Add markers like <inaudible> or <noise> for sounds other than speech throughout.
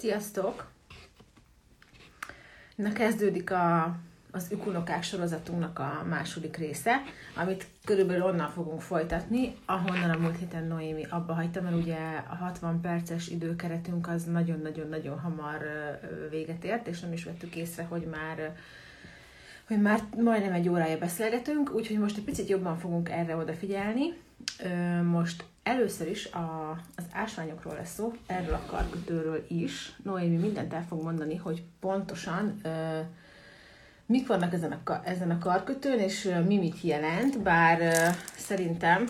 Sziasztok! Na kezdődik a, az Ükunokák sorozatunknak a második része, amit körülbelül onnan fogunk folytatni, ahonnan a múlt héten Noémi abba hagyta, mert ugye a 60 perces időkeretünk az nagyon-nagyon-nagyon hamar véget ért, és nem is vettük észre, hogy már hogy már majdnem egy órája beszélgetünk, úgyhogy most egy picit jobban fogunk erre odafigyelni. Most először is a, az ásványokról lesz szó, erről a karkötőről is. Noémi mindent el fog mondani, hogy pontosan ö, mik vannak ezen a, ezen a karkötőn, és ö, mi mit jelent, bár ö, szerintem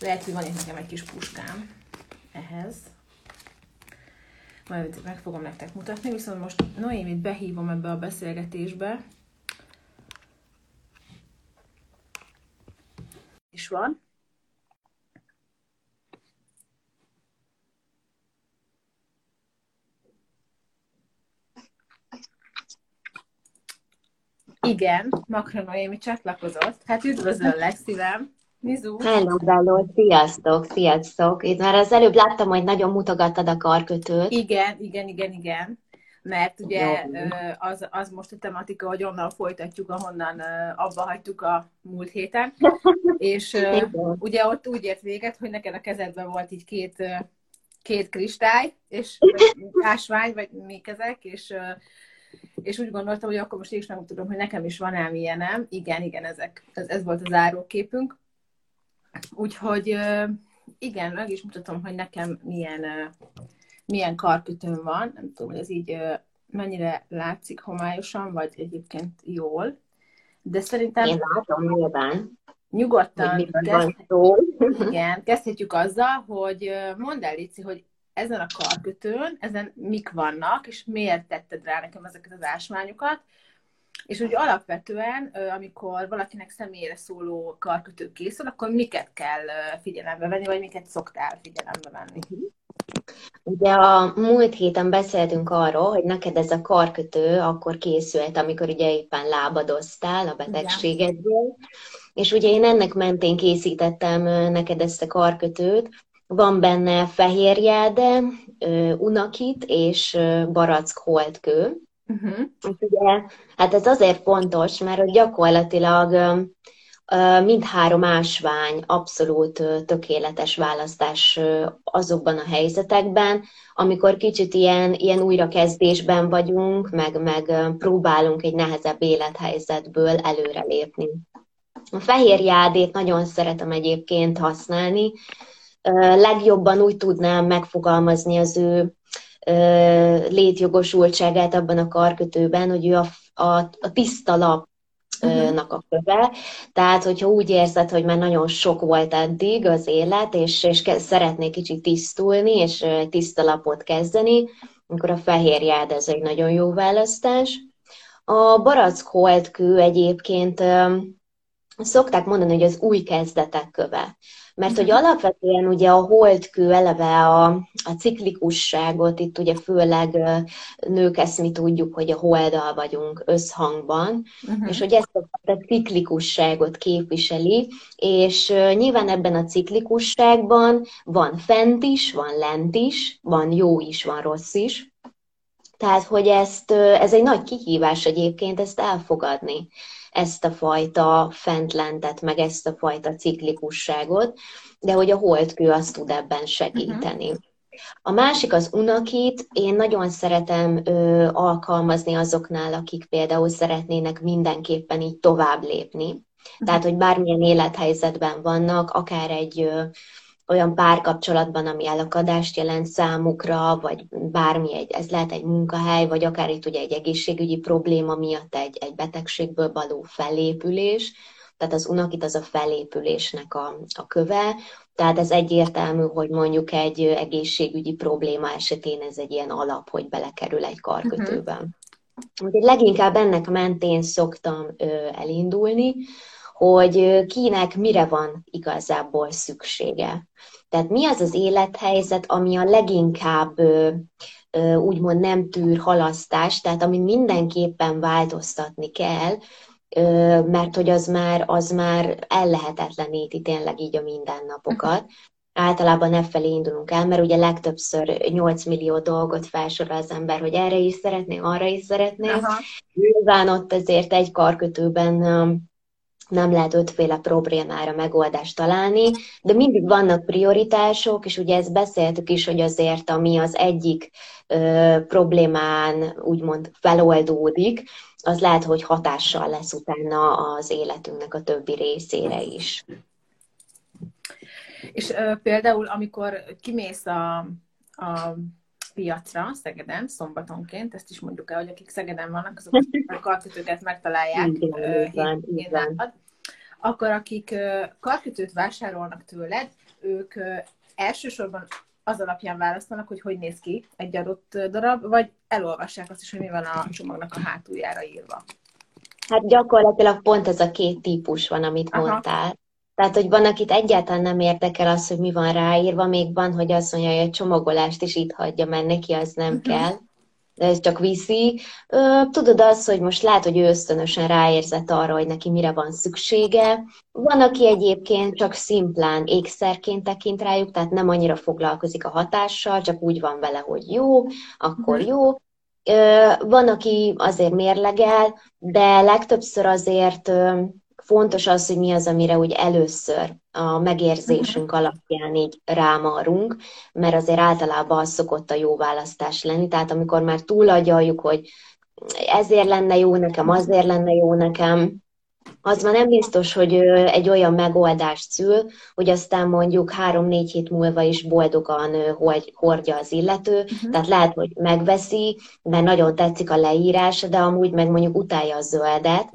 lehet, hogy van itt nekem egy kis puskám ehhez. Majd meg fogom nektek mutatni, viszont most Noémit behívom ebbe a beszélgetésbe. is van. Igen, Makra Noémi csatlakozott. Hát üdvözöllek, szívem! Mizu. Hello, Bello, sziasztok, sziasztok. Itt már az előbb láttam, hogy nagyon mutogattad a karkötőt. Igen, igen, igen, igen. Mert ugye az, az most a tematika, hogy onnan folytatjuk, ahonnan abba hagytuk a múlt héten. <laughs> És ugye ott úgy ért véget, hogy neked a kezedben volt így két, két kristály, és <laughs> ásvány, vagy még ezek, és és úgy gondoltam, hogy akkor most én is tudom, hogy nekem is van ám ilyenem. Igen, igen, ezek, ez, ez volt az áróképünk. Úgyhogy igen, meg is mutatom, hogy nekem milyen, milyen karkötőm van. Nem tudom, hogy ez így mennyire látszik homályosan, vagy egyébként jól. De szerintem... Én látom nyilván. Nyugodtan kezd... igen, kezdhetjük azzal, hogy mondd el, Lici, hogy ezen a karkötőn, ezen mik vannak, és miért tetted rá nekem ezeket az ásványokat, és úgy alapvetően, amikor valakinek személyre szóló karkötő készül, akkor miket kell figyelembe venni, vagy miket szoktál figyelembe venni? Ugye a múlt héten beszéltünk arról, hogy neked ez a karkötő akkor készült, amikor ugye éppen lábadoztál a betegségedből, és ugye én ennek mentén készítettem neked ezt a karkötőt, van benne fehérjáde, unakit és barack holtkő. Uh-huh. Ugye, hát ez azért fontos, mert gyakorlatilag mindhárom ásvány abszolút tökéletes választás azokban a helyzetekben, amikor kicsit ilyen, ilyen újrakezdésben vagyunk, meg, meg próbálunk egy nehezebb élethelyzetből előrelépni. A fehérjádét nagyon szeretem egyébként használni, legjobban úgy tudnám megfogalmazni az ő létjogosultságát abban a karkötőben, hogy ő a, a, a tiszta lap nak a köve. Tehát, hogyha úgy érzed, hogy már nagyon sok volt eddig az élet, és, és szeretnék kicsit tisztulni, és tiszta lapot kezdeni, akkor a fehérjád ez egy nagyon jó választás. A barack holdkő egyébként szokták mondani, hogy az új kezdetek köve. Mert hogy alapvetően ugye a holdkő eleve a, a ciklikusságot, itt ugye főleg nők ezt mi tudjuk, hogy a holddal vagyunk összhangban, uh-huh. és hogy ezt a ciklikusságot képviseli, és nyilván ebben a ciklikusságban van fent is, van lent is, van jó is, van rossz is, tehát, hogy ezt, ez egy nagy kihívás egyébként ezt elfogadni ezt a fajta fentlentet, meg ezt a fajta ciklikusságot, de hogy a holdkő azt tud ebben segíteni. Uh-huh. A másik az unakit, én nagyon szeretem ö, alkalmazni azoknál, akik például szeretnének mindenképpen így tovább lépni. Tehát, hogy bármilyen élethelyzetben vannak, akár egy olyan párkapcsolatban, ami elakadást jelent számukra, vagy bármi, egy, ez lehet egy munkahely, vagy akár itt ugye egy egészségügyi probléma miatt egy, egy betegségből való felépülés, tehát az unakit az a felépülésnek a, a köve, tehát ez egyértelmű, hogy mondjuk egy egészségügyi probléma esetén ez egy ilyen alap, hogy belekerül egy karkötőben. Uh-huh. Leginkább ennek mentén szoktam ö, elindulni, hogy kinek mire van igazából szüksége. Tehát mi az az élethelyzet, ami a leginkább úgymond nem tűr halasztást, tehát amit mindenképpen változtatni kell, mert hogy az már, az már ellehetetleníti tényleg így a mindennapokat. általában e felé indulunk el, mert ugye legtöbbször 8 millió dolgot felsorol az ember, hogy erre is szeretné, arra is szeretné. Nyilván ott azért egy karkötőben nem lehet ötféle problémára megoldást találni, de mindig vannak prioritások, és ugye ezt beszéltük is, hogy azért, ami az egyik ö, problémán úgymond feloldódik, az lehet, hogy hatással lesz utána az életünknek a többi részére is. És ö, például, amikor kimész a, a piacra Szegeden, szombatonként, ezt is mondjuk el, hogy akik Szegeden vannak, azok a karkötőket megtalálják. Igen, igen, Akkor akik karkötőt vásárolnak tőled, ők elsősorban az alapján választanak, hogy hogy néz ki egy adott darab, vagy elolvassák azt is, hogy mi van a csomagnak a hátuljára írva? Hát gyakorlatilag pont ez a két típus van, amit Aha. mondtál. Tehát, hogy van, akit egyáltalán nem érdekel az, hogy mi van ráírva, még van, hogy azt mondja, hogy a csomagolást is itt hagyja, mert neki az nem uh-huh. kell, de ez csak viszi. Tudod azt, hogy most lehet, hogy ő ösztönösen ráérzett arra, hogy neki mire van szüksége. Van, aki egyébként csak szimplán ékszerként tekint rájuk, tehát nem annyira foglalkozik a hatással, csak úgy van vele, hogy jó, akkor uh-huh. jó. Van, aki azért mérlegel, de legtöbbször azért fontos az, hogy mi az, amire úgy először a megérzésünk mhm. alapján így rámarunk, mert azért általában az szokott a jó választás lenni. Tehát amikor már túlagyaljuk, hogy ezért lenne jó nekem, azért lenne jó nekem, az már nem biztos, hogy egy olyan megoldást szül, hogy aztán mondjuk három-négy hét múlva is boldogan hogy hordja az illető. Uh-huh. Tehát lehet, hogy megveszi, mert nagyon tetszik a leírás, de amúgy meg mondjuk utálja a zöldet,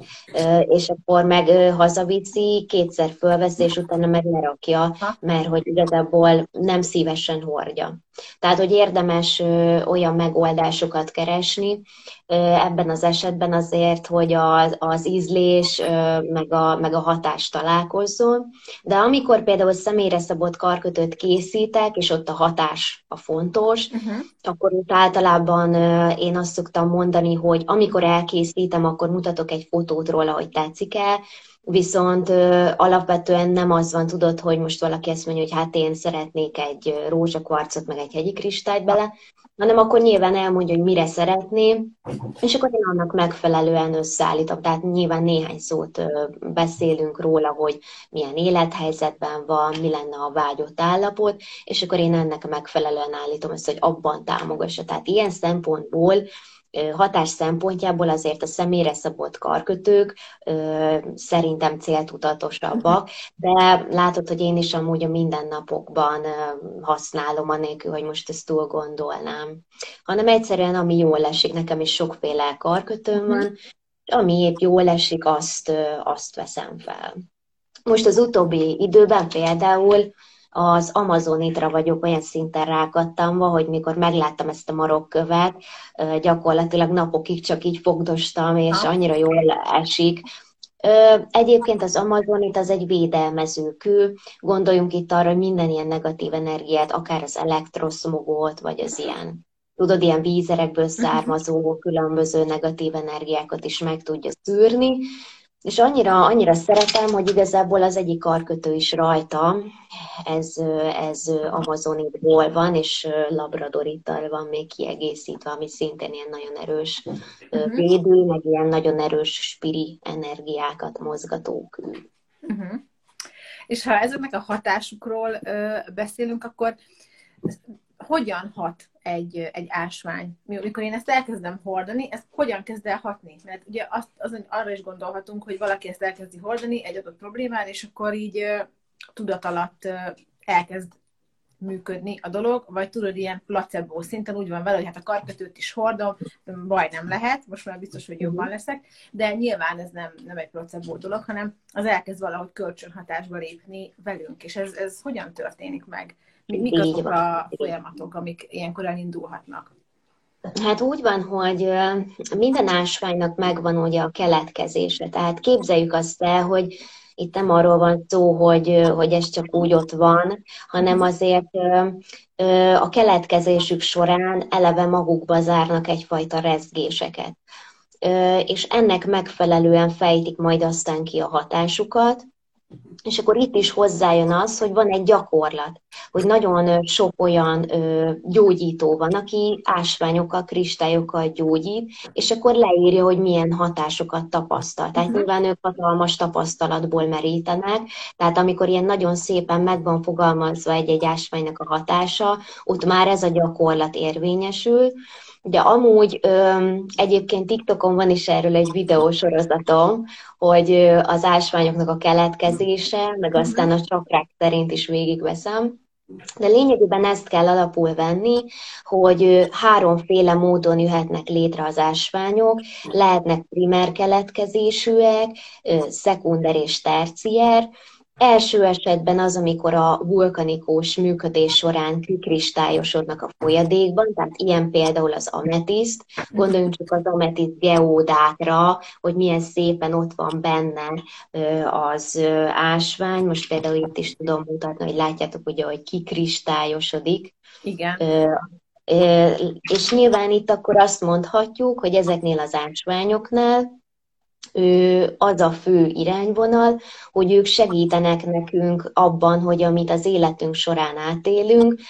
és akkor meg hazavici, kétszer fölveszi, és utána meg lerakja, mert hogy igazából nem szívesen hordja. Tehát, hogy érdemes olyan megoldásokat keresni, ebben az esetben azért, hogy az, az ízlés meg a, meg a hatás találkozzon. De amikor például személyre szabott karkötőt készítek, és ott a hatás a fontos, uh-huh. akkor ott általában én azt szoktam mondani, hogy amikor elkészítem, akkor mutatok egy fotót róla, hogy tetszik-e, Viszont alapvetően nem az van, tudod, hogy most valaki ezt mondja, hogy hát én szeretnék egy rózsakvarcot, meg egy hegyi kristályt bele, hanem akkor nyilván elmondja, hogy mire szeretném, és akkor én annak megfelelően összeállítom. Tehát nyilván néhány szót beszélünk róla, hogy milyen élethelyzetben van, mi lenne a vágyott állapot, és akkor én ennek megfelelően állítom össze, hogy abban támogassa. Tehát ilyen szempontból hatás szempontjából azért a személyre szabott karkötők szerintem céltudatosabbak, de látod, hogy én is amúgy a mindennapokban használom, anélkül, hogy most ezt túl gondolnám. Hanem egyszerűen, ami jól esik, nekem is sokféle karkötőm mhm. van, ami épp jól esik, azt, azt veszem fel. Most az utóbbi időben például az Amazonitra vagyok olyan szinten rákattamva, hogy mikor megláttam ezt a marokkövet, gyakorlatilag napokig csak így fogdostam, és annyira jól esik. Egyébként az Amazonit az egy védelmező kő. Gondoljunk itt arra, hogy minden ilyen negatív energiát, akár az elektroszmogot, vagy az ilyen tudod, ilyen vízerekből származó különböző negatív energiákat is meg tudja szűrni, és annyira, annyira szeretem, hogy igazából az egyik karkötő is rajta, ez, ez amazonitból van, és labradorittal van még kiegészítve, ami szintén ilyen nagyon erős uh-huh. védő, meg ilyen nagyon erős spiri energiákat mozgató Uh-huh. És ha ezeknek a hatásukról ö, beszélünk, akkor hogyan hat egy, egy ásvány. Mikor én ezt elkezdem hordani, ez hogyan kezd el hatni? Mert ugye azt, az, arra is gondolhatunk, hogy valaki ezt elkezdi hordani egy adott problémán, és akkor így tudat alatt elkezd működni a dolog, vagy tudod, ilyen placebo szinten úgy van vele, hogy hát a karkötőt is hordom, baj nem lehet, most már biztos, hogy jobban leszek, de nyilván ez nem, nem egy placebo dolog, hanem az elkezd valahogy kölcsönhatásba lépni velünk, és ez, ez hogyan történik meg? Mik azok a folyamatok, amik ilyenkor elindulhatnak? Hát úgy van, hogy minden ásványnak megvan ugye a keletkezése. Tehát képzeljük azt el, hogy itt nem arról van szó, hogy, hogy ez csak úgy ott van, hanem azért a keletkezésük során eleve magukba zárnak egyfajta rezgéseket. És ennek megfelelően fejtik majd aztán ki a hatásukat, És akkor itt is hozzájön az, hogy van egy gyakorlat, hogy nagyon sok olyan ö, gyógyító van, aki ásványokkal, kristályokkal gyógyít, és akkor leírja, hogy milyen hatásokat tapasztal. Tehát uh-huh. nyilván ők hatalmas tapasztalatból merítenek, tehát amikor ilyen nagyon szépen meg van fogalmazva egy-egy ásványnak a hatása, ott már ez a gyakorlat érvényesül, de amúgy ö, egyébként TikTokon van is erről egy videósorozatom, hogy az ásványoknak a keletkezése, meg mhm. aztán a csakrák szerint is végigveszem. De lényegében ezt kell alapul venni, hogy háromféle módon jöhetnek létre az ásványok. Lehetnek primer keletkezésűek, szekunder és tercier, Első esetben az, amikor a vulkanikus működés során kikristályosodnak a folyadékban, tehát ilyen például az ametiszt. Gondoljunk csak az ametiszt geódákra, hogy milyen szépen ott van benne az ásvány. Most például itt is tudom mutatni, hogy látjátok ugye, hogy kikristályosodik. Igen. És nyilván itt akkor azt mondhatjuk, hogy ezeknél az ásványoknál az a fő irányvonal, hogy ők segítenek nekünk abban, hogy amit az életünk során átélünk,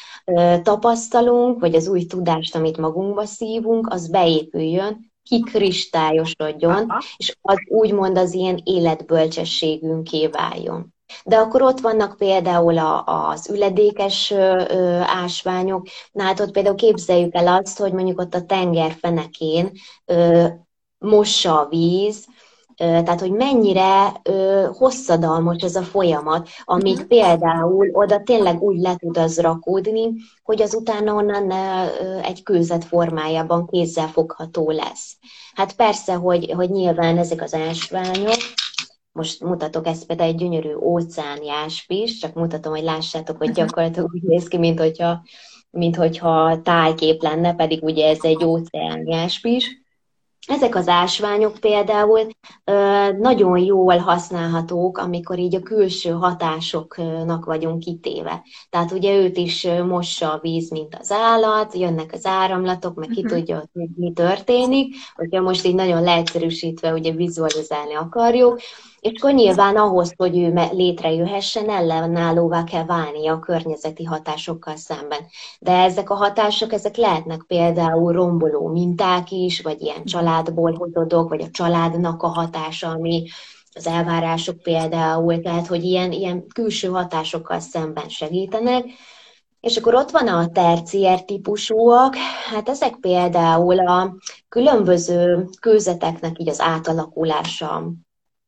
tapasztalunk, vagy az új tudást, amit magunkba szívunk, az beépüljön, kikristályosodjon, és az úgymond az ilyen életbölcsességünké váljon. De akkor ott vannak például a, az üledékes ö, ásványok, na hát ott például képzeljük el azt, hogy mondjuk ott a tenger fenekén ö, mossa a víz, tehát, hogy mennyire hosszadalmas ez a folyamat, amit uh-huh. például oda tényleg úgy le tud az rakódni, hogy az utána onnan egy kőzet formájában kézzel fogható lesz. Hát persze, hogy, hogy nyilván ezek az ásványok, most mutatok ezt például egy gyönyörű óceáni áspis, csak mutatom, hogy lássátok, hogy gyakorlatilag úgy néz ki, mint hogyha, mint hogyha tájkép lenne, pedig ugye ez egy óceáni áspis ezek az ásványok például nagyon jól használhatók, amikor így a külső hatásoknak vagyunk kitéve. Tehát ugye őt is mossa a víz, mint az állat, jönnek az áramlatok, meg ki uh-huh. tudja, hogy mi történik. Hogyha most így nagyon leegyszerűsítve ugye vizualizálni akarjuk, és akkor nyilván ahhoz, hogy ő létrejöhessen, ellenállóvá kell válnia a környezeti hatásokkal szemben. De ezek a hatások, ezek lehetnek például romboló minták is, vagy ilyen családból hozodok, vagy a családnak a hatása, ami az elvárások például, tehát hogy ilyen, ilyen külső hatásokkal szemben segítenek. És akkor ott van a terciér típusúak, hát ezek például a különböző kőzeteknek így az átalakulása,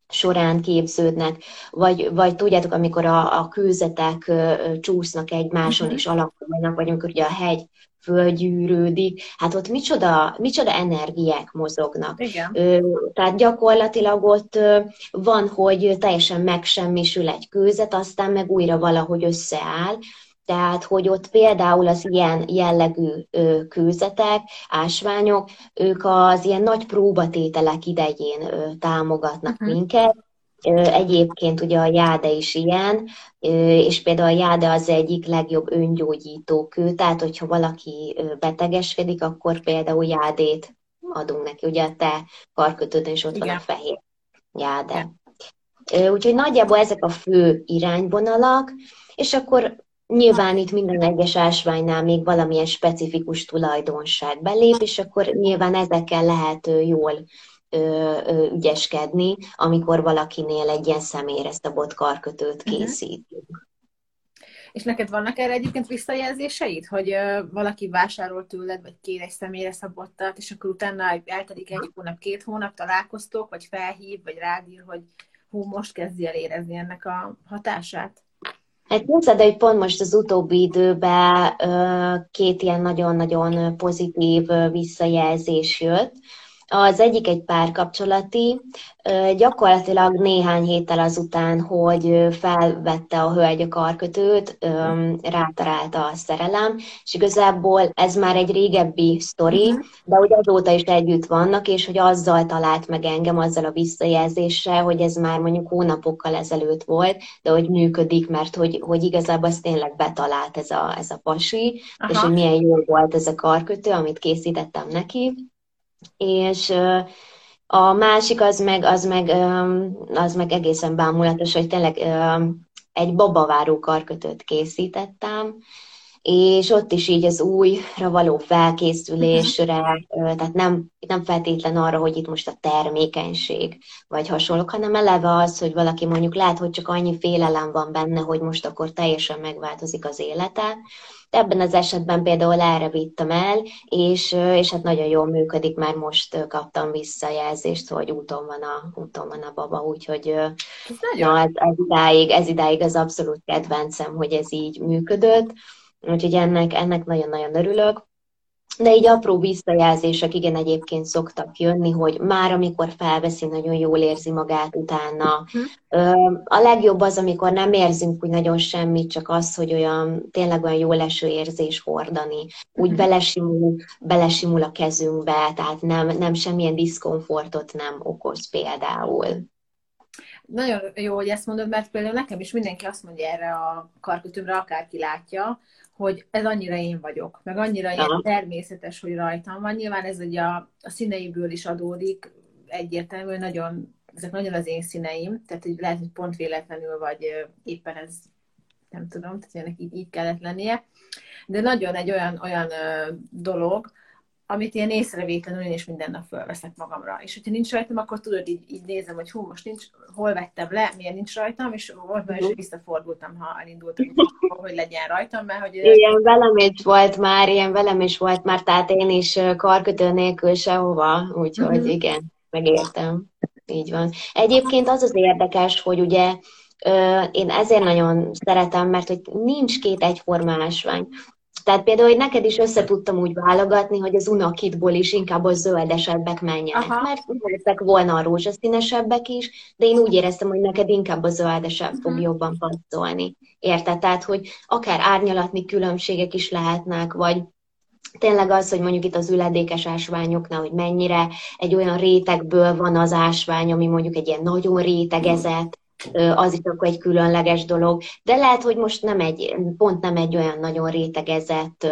során képződnek, vagy, vagy tudjátok, amikor a, a kőzetek csúsznak egymáson uh-huh. és alakulnak, vagy amikor ugye a hegy fölgyűrődik, hát ott micsoda, micsoda energiák mozognak. Igen. Ö, tehát gyakorlatilag ott ö, van, hogy teljesen megsemmisül egy kőzet, aztán meg újra valahogy összeáll, tehát, hogy ott például az ilyen jellegű kőzetek, ásványok, ők az ilyen nagy próbatételek idején támogatnak uh-huh. minket, Egyébként ugye a jáde is ilyen, és például a jáde az egyik legjobb öngyógyító kő, tehát hogyha valaki betegeskedik, akkor például jádét adunk neki, ugye a te karkötődön is ott Igen. van a fehér jáde. Igen. Úgyhogy nagyjából ezek a fő irányvonalak, és akkor Nyilván itt minden egyes ásványnál még valamilyen specifikus tulajdonság belép, és akkor nyilván ezekkel lehet jól ügyeskedni, amikor valakinél egy ilyen személyre szabott karkötőt mhm. készítünk. És neked vannak erre egyébként visszajelzéseid, hogy valaki vásárol tőled, vagy kér egy személyre szabottat, és akkor utána eltelik egy hónap, két hónap, találkoztok, vagy felhív, vagy rádír, hogy hú, most kezdi el érezni ennek a hatását? Hát képzeld, hogy pont most az utóbbi időben két ilyen nagyon-nagyon pozitív visszajelzés jött. Az egyik egy párkapcsolati, gyakorlatilag néhány héttel azután, hogy felvette a hölgy a karkötőt, rátalálta a szerelem, és igazából ez már egy régebbi sztori, uh-huh. de hogy azóta is együtt vannak, és hogy azzal talált meg engem, azzal a visszajelzéssel, hogy ez már mondjuk hónapokkal ezelőtt volt, de hogy működik, mert hogy, hogy igazából ez tényleg betalált ez a, ez a pasi, Aha. és hogy milyen jó volt ez a karkötő, amit készítettem neki és A másik az meg, az meg, az meg egészen bámulatos, hogy tényleg egy babaváró karkötőt készítettem, és ott is így az újra való felkészülésre, tehát nem, nem feltétlen arra, hogy itt most a termékenység vagy hasonlók, hanem eleve az, hogy valaki mondjuk lehet, hogy csak annyi félelem van benne, hogy most akkor teljesen megváltozik az élete. Ebben az esetben például erre vittem el, és, és hát nagyon jól működik, mert most kaptam visszajelzést, hogy úton van a, úton van a baba, úgyhogy ez, na, ez, ez, idáig, ez idáig az abszolút kedvencem, hogy ez így működött. Úgyhogy ennek, ennek nagyon-nagyon örülök. De így apró visszajelzések igen egyébként szoktak jönni, hogy már amikor felveszi, nagyon jól érzi magát utána. Uh-huh. A legjobb az, amikor nem érzünk úgy nagyon semmit, csak az, hogy olyan tényleg olyan jó leső érzés hordani. Úgy uh-huh. belesimul, belesimul a kezünkbe, tehát nem, nem semmilyen diszkomfortot nem okoz például. Nagyon jó, hogy ezt mondod, mert például nekem is mindenki azt mondja erre a karkötőmre, akárki látja, hogy ez annyira én vagyok, meg annyira ilyen természetes, hogy rajtam van. Nyilván ez ugye a, a színeiből is adódik, egyértelmű, nagyon, ezek nagyon az én színeim, tehát hogy lehet, hogy pont véletlenül, vagy éppen ez, nem tudom, tehát ennek így, így kellett lennie. De nagyon egy olyan, olyan dolog, amit ilyen észrevétlenül én is minden nap fölveszek magamra. És hogyha nincs rajtam, akkor tudod, így, így nézem, hogy hú, most nincs, hol vettem le, miért nincs rajtam, és volt már is visszafordultam, ha elindultam, hogy legyen rajtam, mert hogy... Ilyen velem is volt már, ilyen velem is volt már, tehát én is karkötő nélkül sehova, úgyhogy uh-huh. igen, megértem. Így van. Egyébként az az érdekes, hogy ugye én ezért nagyon szeretem, mert hogy nincs két egyforma ásvány. Tehát például, hogy neked is össze tudtam úgy válogatni, hogy az unakitból is inkább a zöldesebbek menjenek, Aha. mert lehettek volna a rózsaszínesebbek is, de én úgy éreztem, hogy neked inkább a zöldesebb uh-huh. fog mhm. jobban passzolni. Érted? Tehát, hogy akár árnyalatni különbségek is lehetnek, vagy tényleg az, hogy mondjuk itt az üledékes ásványoknál, hogy mennyire egy olyan rétegből van az ásvány, ami mondjuk egy ilyen nagyon rétegezett, az is akkor egy különleges dolog. De lehet, hogy most nem egy, pont nem egy olyan nagyon rétegezett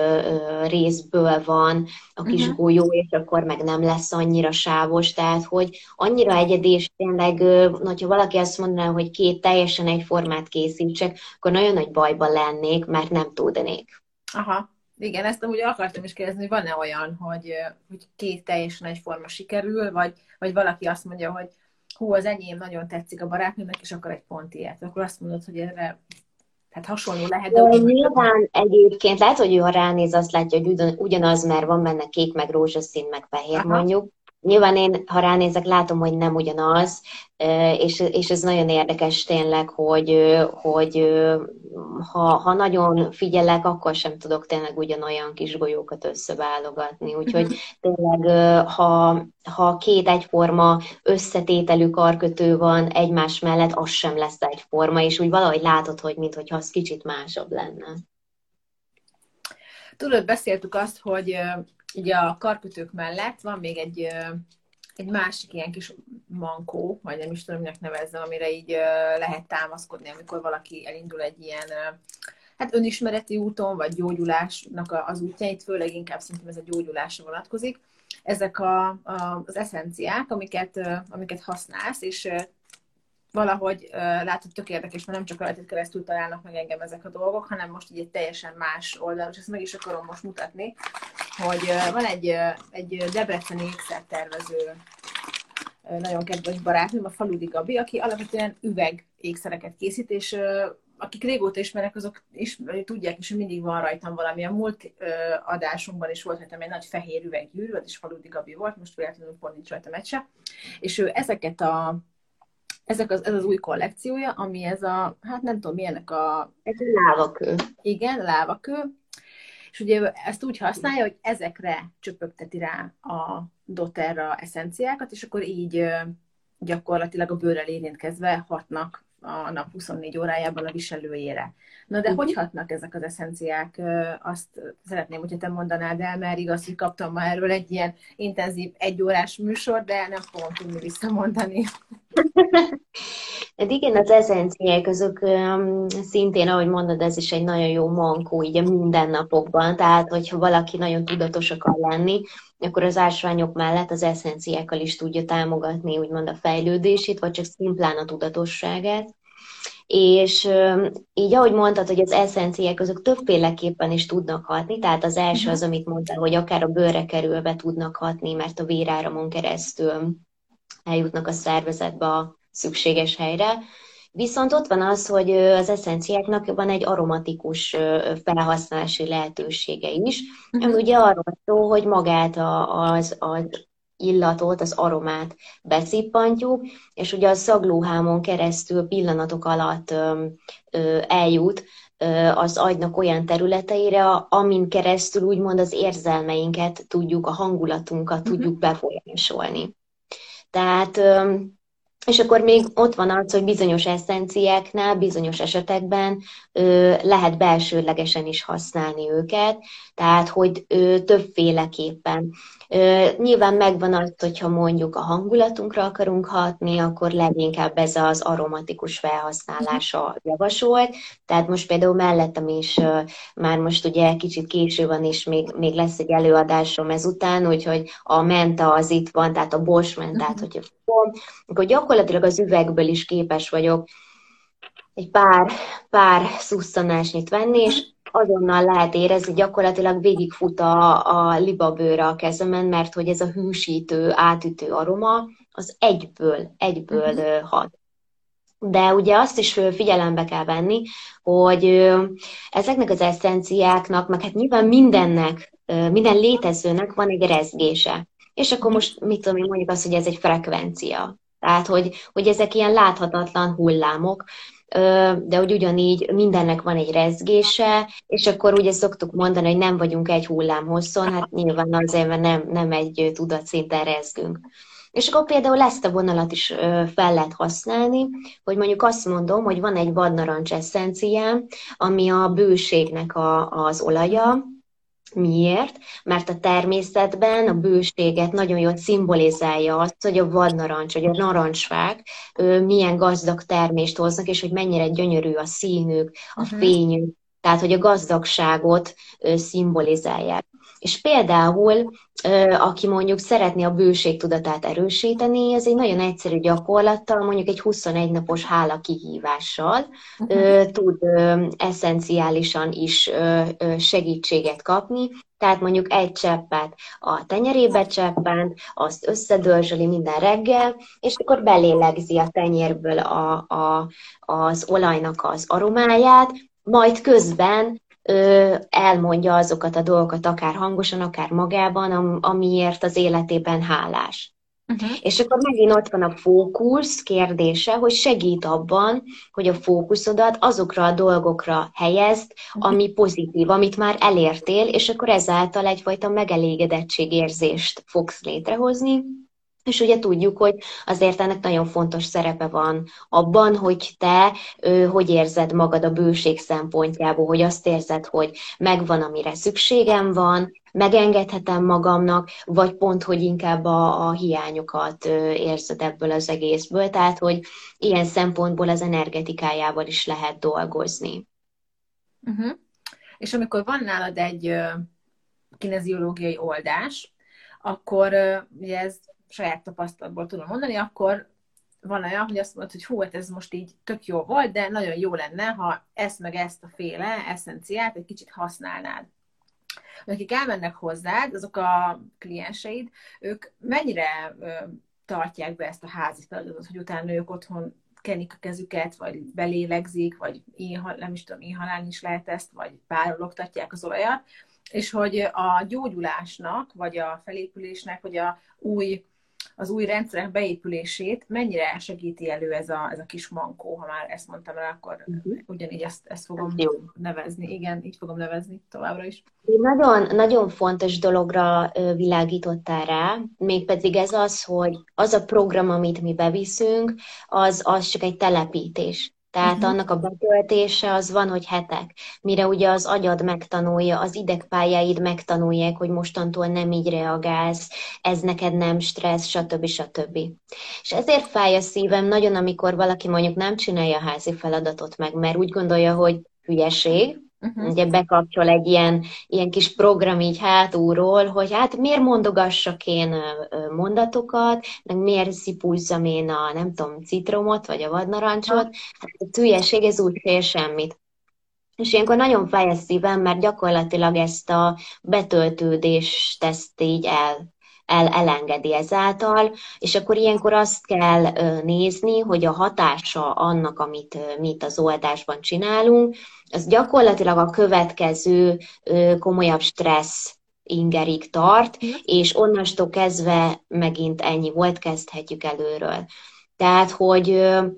részből van a kis uh-huh. golyó, és akkor meg nem lesz annyira sávos, tehát hogy annyira egyedi, és tényleg, hogyha valaki azt mondaná, hogy két teljesen egyformát készítsek, akkor nagyon nagy bajban lennék, mert nem tudnék. Aha. Igen, ezt amúgy akartam is kérdezni, hogy van-e olyan, hogy, hogy két teljesen egyforma sikerül, vagy, vagy valaki azt mondja, hogy hú, az enyém nagyon tetszik a barátnőnek, és akkor egy pont ilyet. Akkor azt mondod, hogy erre hát hasonló lehet. De de nyilván egyébként lehet, hogy ő ha ránéz, azt látja, hogy ugyanaz, mert van benne kék, meg rózsaszín, meg fehér Aha. mondjuk, Nyilván én, ha ránézek, látom, hogy nem ugyanaz, és, és ez nagyon érdekes tényleg, hogy, hogy ha, ha nagyon figyelek, akkor sem tudok tényleg ugyanolyan kis golyókat összeválogatni. Úgyhogy tényleg, ha, ha két egyforma összetételű karkötő van egymás mellett, az sem lesz egyforma, és úgy valahogy látod, hogy mintha az kicsit másabb lenne. Tudod, beszéltük azt, hogy ugye a karkötők mellett van még egy, egy másik ilyen kis mankó, vagy nem is tudom, minek nevezzem, amire így lehet támaszkodni, amikor valaki elindul egy ilyen hát önismereti úton, vagy gyógyulásnak az útjait, főleg inkább szerintem ez a gyógyulásra vonatkozik. Ezek a, a, az eszenciák, amiket, amiket használsz, és valahogy látod, tök érdekes, mert nem csak rajtad keresztül találnak meg engem ezek a dolgok, hanem most így egy teljesen más oldalon, és ezt meg is akarom most mutatni, hogy van egy, egy debreceni ékszertervező nagyon kedves barátnőm, a Faludi Gabi, aki alapvetően üveg ékszereket készít, és akik régóta ismerek, azok is tudják is, hogy mindig van rajtam valami. A múlt adásunkban is volt rajtam egy nagy fehér üveggyűrű, az is Faludi Gabi volt, most véletlenül pont nincs rajtam egy se. És ő ezeket a ezek az, ez az új kollekciója, ami ez a, hát nem tudom, milyenek a... Ez a lávakő. Igen, lávakő. És ugye ezt úgy használja, hogy ezekre csöpögteti rá a doterra eszenciákat, és akkor így gyakorlatilag a bőrrel érintkezve hatnak a nap 24 órájában a viselőjére. Na de uh-huh. hogy hatnak ezek az eszenciák? Azt szeretném, hogyha te mondanád el, mert igaz, hogy kaptam ma erről egy ilyen intenzív egyórás műsor, de nem fogom tudni visszamondani. <laughs> Hát igen, az eszenciák azok szintén, ahogy mondod, ez is egy nagyon jó mankó így a mindennapokban. Tehát, hogyha valaki nagyon tudatos akar lenni, akkor az ásványok mellett az eszenciákkal is tudja támogatni úgymond a fejlődését, vagy csak szimplán a tudatosságát. És így, ahogy mondtad, hogy az eszenciák azok többféleképpen is tudnak hatni, tehát az első az, amit mondtál, hogy akár a bőrre kerülve tudnak hatni, mert a véráramon keresztül eljutnak a szervezetbe a szükséges helyre. Viszont ott van az, hogy az eszenciáknak van egy aromatikus felhasználási lehetősége is, ami uh-huh. ugye arról szól, hogy magát az, az illatot, az aromát beszippantjuk, és ugye a szaglóhámon keresztül pillanatok alatt eljut az agynak olyan területeire, amin keresztül úgymond az érzelmeinket tudjuk, a hangulatunkat uh-huh. tudjuk befolyásolni. Tehát és akkor még ott van az, hogy bizonyos eszenciáknál, bizonyos esetekben ö, lehet belsőlegesen is használni őket, tehát hogy ö, többféleképpen. Nyilván megvan az, hogyha mondjuk a hangulatunkra akarunk hatni, akkor leginkább ez az aromatikus felhasználása javasolt. Tehát most például mellettem is már most ugye kicsit késő van, és még, még lesz egy előadásom ezután, úgyhogy a menta az itt van, tehát a bors mentát, uh-huh. hogyha fogom, akkor gyakorlatilag az üvegből is képes vagyok egy pár, pár szusszanásnyit venni, és azonnal lehet érezni, gyakorlatilag végigfut a, a libabőre a kezemen, mert hogy ez a hűsítő, átütő aroma, az egyből, egyből uh-huh. hat. De ugye azt is figyelembe kell venni, hogy ezeknek az eszenciáknak, meg hát nyilván mindennek, minden létezőnek van egy rezgése. És akkor most mit tudom én mondjuk azt, hogy ez egy frekvencia. Tehát, hogy, hogy ezek ilyen láthatatlan hullámok, de hogy ugyanígy mindennek van egy rezgése, és akkor ugye szoktuk mondani, hogy nem vagyunk egy hullám hosszon, hát nyilván azért nem, nem egy tudatszinten rezgünk. És akkor például ezt a vonalat is fel lehet használni, hogy mondjuk azt mondom, hogy van egy vadnarancs eszenciám, ami a bőségnek a, az olaja, Miért? Mert a természetben a bőséget nagyon jól szimbolizálja azt, hogy a vadnarancs, vagy a narancsfák milyen gazdag termést hoznak, és hogy mennyire gyönyörű a színük, a uh-huh. fényük, tehát hogy a gazdagságot szimbolizálják. És például, aki mondjuk szeretné a bőségtudatát erősíteni, ez egy nagyon egyszerű gyakorlattal, mondjuk egy 21 napos hála kihívással uh-huh. tud eszenciálisan is segítséget kapni, tehát mondjuk egy cseppet a tenyerébe cseppent, azt összedörzsöli minden reggel, és akkor belélegzi a tenyérből a, a, az olajnak az aromáját, majd közben elmondja azokat a dolgokat, akár hangosan, akár magában, am, amiért az életében hálás. Uh-huh. És akkor megint ott van a fókusz kérdése, hogy segít abban, hogy a fókuszodat azokra a dolgokra helyezd, uh-huh. ami pozitív, amit már elértél, és akkor ezáltal egyfajta megelégedettségérzést fogsz létrehozni, és ugye tudjuk, hogy azért ennek nagyon fontos szerepe van abban, hogy te ö, hogy érzed magad a bőség szempontjából, hogy azt érzed, hogy megvan, amire szükségem van, megengedhetem magamnak, vagy pont, hogy inkább a, a hiányokat érzed ebből az egészből. Tehát, hogy ilyen szempontból az energetikájával is lehet dolgozni. Uh-huh. És amikor van nálad egy kineziológiai oldás, akkor ugye ez saját tapasztalatból tudom mondani, akkor van olyan, hogy azt mondod, hogy hú, hát ez most így tök jó volt, de nagyon jó lenne, ha ezt meg ezt a féle eszenciát egy kicsit használnád. Akik elmennek hozzád, azok a klienseid, ők mennyire tartják be ezt a házi feladatot, hogy utána ők otthon kenik a kezüket, vagy belélegzik, vagy inhal, nem is tudom, inhalálni is lehet ezt, vagy párologtatják az olajat, és hogy a gyógyulásnak, vagy a felépülésnek, vagy a új az új rendszerek beépülését mennyire segíti elő ez a, ez a kis mankó, ha már ezt mondtam el, akkor uh-huh. ugyanígy ezt, ezt fogom Jó. nevezni. Igen, így fogom nevezni továbbra is. Nagyon, nagyon fontos dologra világítottál rá, mégpedig ez az, hogy az a program, amit mi beviszünk, az, az csak egy telepítés. Tehát uh-huh. annak a betöltése az van, hogy hetek, mire ugye az agyad megtanulja, az idegpályáid megtanulják, hogy mostantól nem így reagálsz, ez neked nem stressz, stb. stb. És ezért fáj a szívem nagyon, amikor valaki mondjuk nem csinálja a házi feladatot meg, mert úgy gondolja, hogy hülyeség, Uh-huh. Ugye bekapcsol egy ilyen, ilyen kis program így hátulról, hogy hát miért mondogassak én mondatokat, meg miért szipúzzam én a, nem tudom, citromot, vagy a vadnarancsot. Hát a hülyeség, ez úgy fél semmit. És ilyenkor nagyon fáj a szívem, mert gyakorlatilag ezt a betöltődést ezt így el, el, elengedi ezáltal, és akkor ilyenkor azt kell nézni, hogy a hatása annak, amit mi itt az oldásban csinálunk, az gyakorlatilag a következő komolyabb stressz ingerig tart, és onnastól kezdve megint ennyi volt, kezdhetjük előről. Tehát, hogy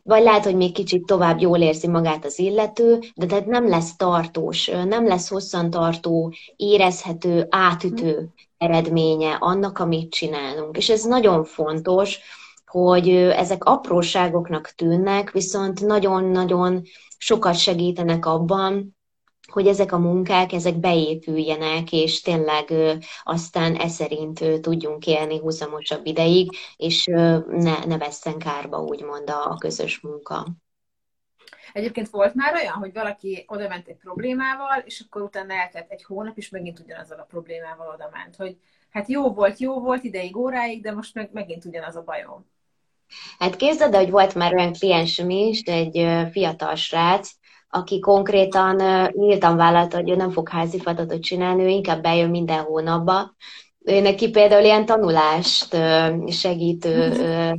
vagy lehet, hogy még kicsit tovább jól érzi magát az illető, de tehát nem lesz tartós, nem lesz hosszantartó, érezhető, átütő eredménye annak, amit csinálunk. És ez nagyon fontos, hogy ezek apróságoknak tűnnek, viszont nagyon-nagyon sokat segítenek abban, hogy ezek a munkák, ezek beépüljenek, és tényleg aztán e szerint tudjunk élni húzamosabb ideig, és ne, ne vesszen kárba, úgymond a, a közös munka. Egyébként volt már olyan, hogy valaki oda ment egy problémával, és akkor utána eltelt egy hónap, és megint ugyanazzal a problémával oda ment, hogy hát jó volt, jó volt ideig, óráig, de most meg, megint ugyanaz a bajom. Hát képzeld, hogy volt már olyan kliensem is, egy fiatal srác, aki konkrétan nyíltan vállalta, hogy ő nem fog házi feladatot csinálni, ő inkább bejön minden hónapba. Ő neki például ilyen tanulást segítő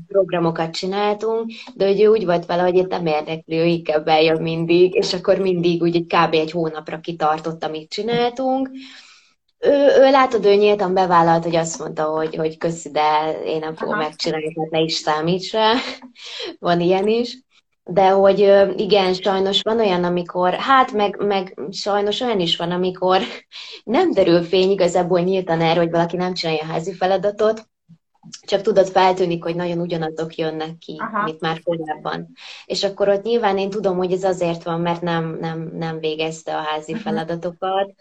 programokat csináltunk, de hogy ő úgy volt vele, hogy itt nem érdekli, ő inkább bejön mindig, és akkor mindig úgy egy kb. egy hónapra kitartott, amit csináltunk. Ő, ő látod, ő nyíltan bevállalt, hogy azt mondta, hogy, hogy köszi, de én nem fogom Aha. megcsinálni, tehát ne is számíts rá. <laughs> Van ilyen is. De hogy igen, sajnos van olyan, amikor, hát meg, meg sajnos olyan is van, amikor <laughs> nem derül fény igazából nyíltan erre, hogy valaki nem csinálja a házi feladatot, csak tudod, feltűnik, hogy nagyon ugyanazok jönnek ki, Aha. mint már korábban. És akkor ott nyilván én tudom, hogy ez azért van, mert nem, nem, nem végezte a házi uh-huh. feladatokat.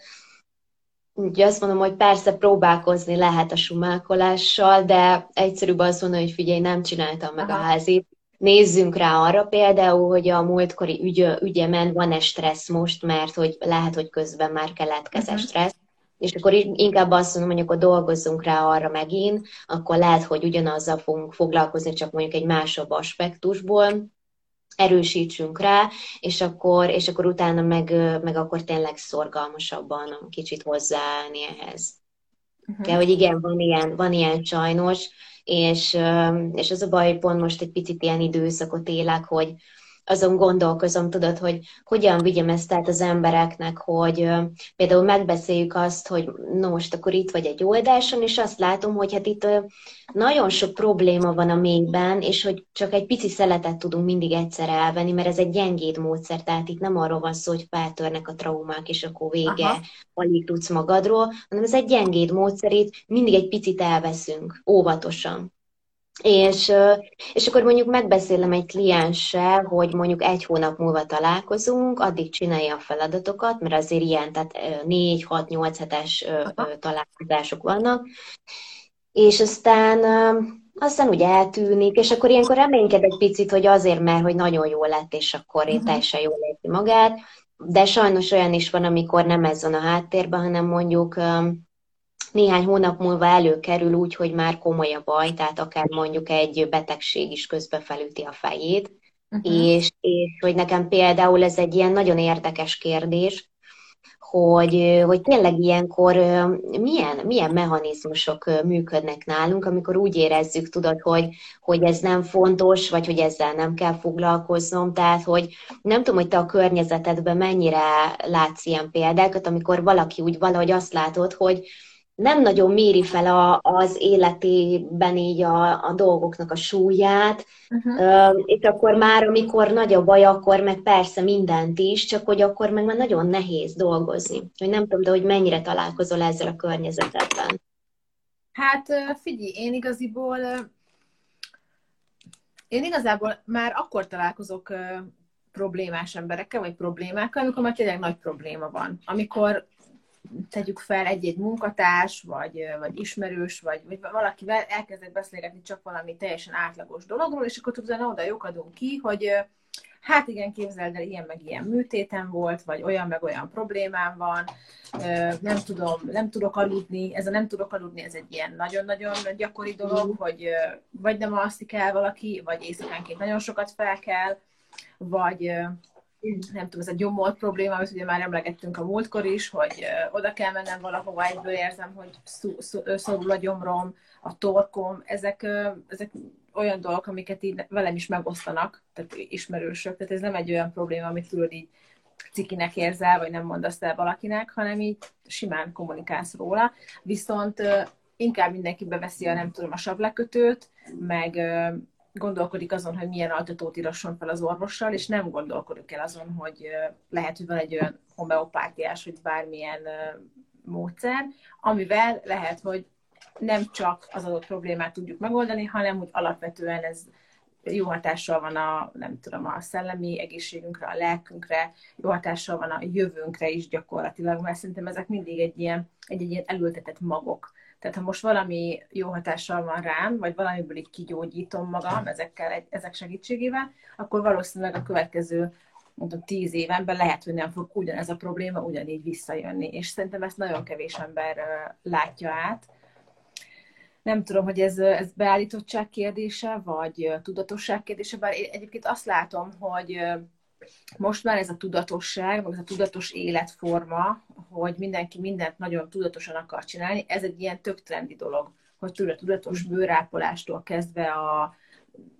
Úgyhogy azt mondom, hogy persze próbálkozni lehet a sumákolással, de egyszerűbb azt mondani, hogy figyelj, nem csináltam meg Aha. a házit, nézzünk rá arra például, hogy a múltkori ügy, ügyemen van-e stressz most, mert hogy lehet, hogy közben már keletkezett uh-huh. stressz, és akkor inkább azt mondom, hogy akkor dolgozzunk rá arra megint, akkor lehet, hogy ugyanazzal fogunk foglalkozni, csak mondjuk egy másabb aspektusból, erősítsünk rá, és akkor, és akkor utána meg, meg akkor tényleg szorgalmasabban kicsit hozzáállni ehhez. Uh-huh. Kell, hogy igen, van ilyen, van ilyen sajnos, és, és az a baj, pont most egy picit ilyen időszakot élek, hogy azon gondolkozom, tudod, hogy hogyan vigyem ezt át az embereknek, hogy például megbeszéljük azt, hogy no most akkor itt vagy egy oldáson, és azt látom, hogy hát itt nagyon sok probléma van a mélyben, és hogy csak egy pici szeletet tudunk mindig egyszer elvenni, mert ez egy gyengéd módszer, tehát itt nem arról van szó, hogy feltörnek a traumák, és akkor vége, Aha. alig tudsz magadról, hanem ez egy gyengéd módszer, itt mindig egy picit elveszünk, óvatosan. És, és akkor mondjuk megbeszélem egy klienssel, hogy mondjuk egy hónap múlva találkozunk, addig csinálja a feladatokat, mert azért ilyen, tehát 4-6-8 hetes találkozások vannak, és aztán aztán úgy eltűnik, és akkor ilyenkor reményked egy picit, hogy azért, mert hogy nagyon jó lett, és akkor én uh-huh. teljesen jól érti magát, de sajnos olyan is van, amikor nem ez van a háttérben, hanem mondjuk néhány hónap múlva előkerül úgy, hogy már komoly a baj, tehát akár mondjuk egy betegség is közbe felüti a fejét, uh-huh. és, és hogy nekem például ez egy ilyen nagyon érdekes kérdés, hogy, hogy tényleg ilyenkor milyen, milyen mechanizmusok működnek nálunk, amikor úgy érezzük, tudod, hogy, hogy ez nem fontos, vagy hogy ezzel nem kell foglalkoznom. Tehát, hogy nem tudom, hogy te a környezetedben mennyire látsz ilyen példákat, amikor valaki úgy valahogy azt látod, hogy, nem nagyon méri fel a, az életében így a, a dolgoknak a súlyát, uh-huh. és akkor már, amikor nagy a baj, akkor meg persze mindent is, csak hogy akkor meg már nagyon nehéz dolgozni. Hogy nem tudom, de hogy mennyire találkozol ezzel a környezetedben. Hát figyelj, én igaziból én igazából már akkor találkozok problémás emberekkel, vagy problémákkal, amikor már tényleg nagy probléma van. Amikor tegyük fel egy-egy munkatárs, vagy, vagy ismerős, vagy, vagy valakivel elkezdett beszélgetni csak valami teljesen átlagos dologról, és akkor utána oda lyukadunk ki, hogy hát igen, képzeld el, ilyen meg ilyen műtétem volt, vagy olyan meg olyan problémám van, nem tudom, nem tudok aludni, ez a nem tudok aludni, ez egy ilyen nagyon-nagyon gyakori dolog, hogy vagy nem alszik el valaki, vagy éjszakánként nagyon sokat fel kell, vagy nem tudom, ez a gyomor probléma, amit ugye már emlegettünk a múltkor is, hogy oda kell mennem valahova, egyből érzem, hogy szorul a gyomrom, a torkom, ezek, ezek olyan dolgok, amiket így velem is megosztanak, tehát ismerősök, tehát ez nem egy olyan probléma, amit tudod így cikinek érzel, vagy nem mondasz el valakinek, hanem így simán kommunikálsz róla. Viszont inkább mindenki beveszi a nem tudom, a savlekötőt, meg gondolkodik azon, hogy milyen altatót írasson fel az orvossal, és nem gondolkodik el azon, hogy lehet, hogy van egy olyan homeopátiás, vagy bármilyen módszer, amivel lehet, hogy nem csak az adott problémát tudjuk megoldani, hanem úgy alapvetően ez jó hatással van a, nem tudom, a szellemi egészségünkre, a lelkünkre, jó hatással van a jövőnkre is gyakorlatilag, mert szerintem ezek mindig egy ilyen, egy, egy ilyen elültetett magok. Tehát ha most valami jó hatással van rám, vagy valamiből így kigyógyítom magam ezekkel, ezek segítségével, akkor valószínűleg a következő mondom, tíz évenben lehet, hogy nem fog ugyanez a probléma ugyanígy visszajönni. És szerintem ezt nagyon kevés ember látja át. Nem tudom, hogy ez, ez beállítottság kérdése, vagy tudatosság kérdése, bár én egyébként azt látom, hogy most már ez a tudatosság, vagy ez a tudatos életforma, hogy mindenki mindent nagyon tudatosan akar csinálni, ez egy ilyen tök trendi dolog, hogy tudod, tudatos bőrápolástól kezdve a,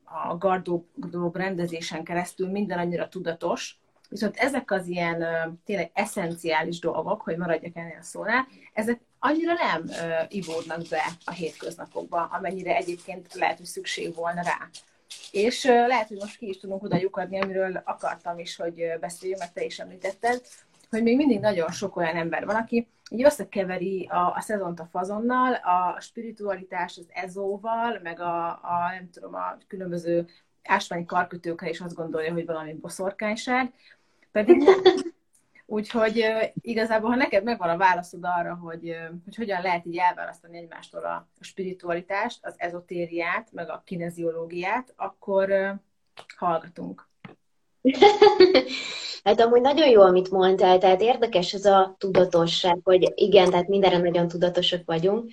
a gardób rendezésen keresztül minden annyira tudatos, viszont ezek az ilyen tényleg eszenciális dolgok, hogy maradjak ennél a szónál, ezek annyira nem ivódnak be a hétköznapokba, amennyire egyébként lehet, hogy szükség volna rá. És lehet, hogy most ki is tudunk oda lyukadni, amiről akartam is, hogy beszéljünk, mert te is említetted, hogy még mindig nagyon sok olyan ember van, aki így összekeveri a, a szezont a fazonnal, a spiritualitást az ezóval, meg a, a nem tudom, a különböző ásványi karkötőkre is azt gondolja, hogy valami boszorkányság, pedig. Úgyhogy igazából, ha neked megvan a válaszod arra, hogy, hogy hogyan lehet így elválasztani egymástól a, spiritualitást, az ezotériát, meg a kineziológiát, akkor hallgatunk. <laughs> Hát amúgy nagyon jó, amit mondtál, tehát érdekes ez a tudatosság, hogy igen, tehát mindenre nagyon tudatosak vagyunk,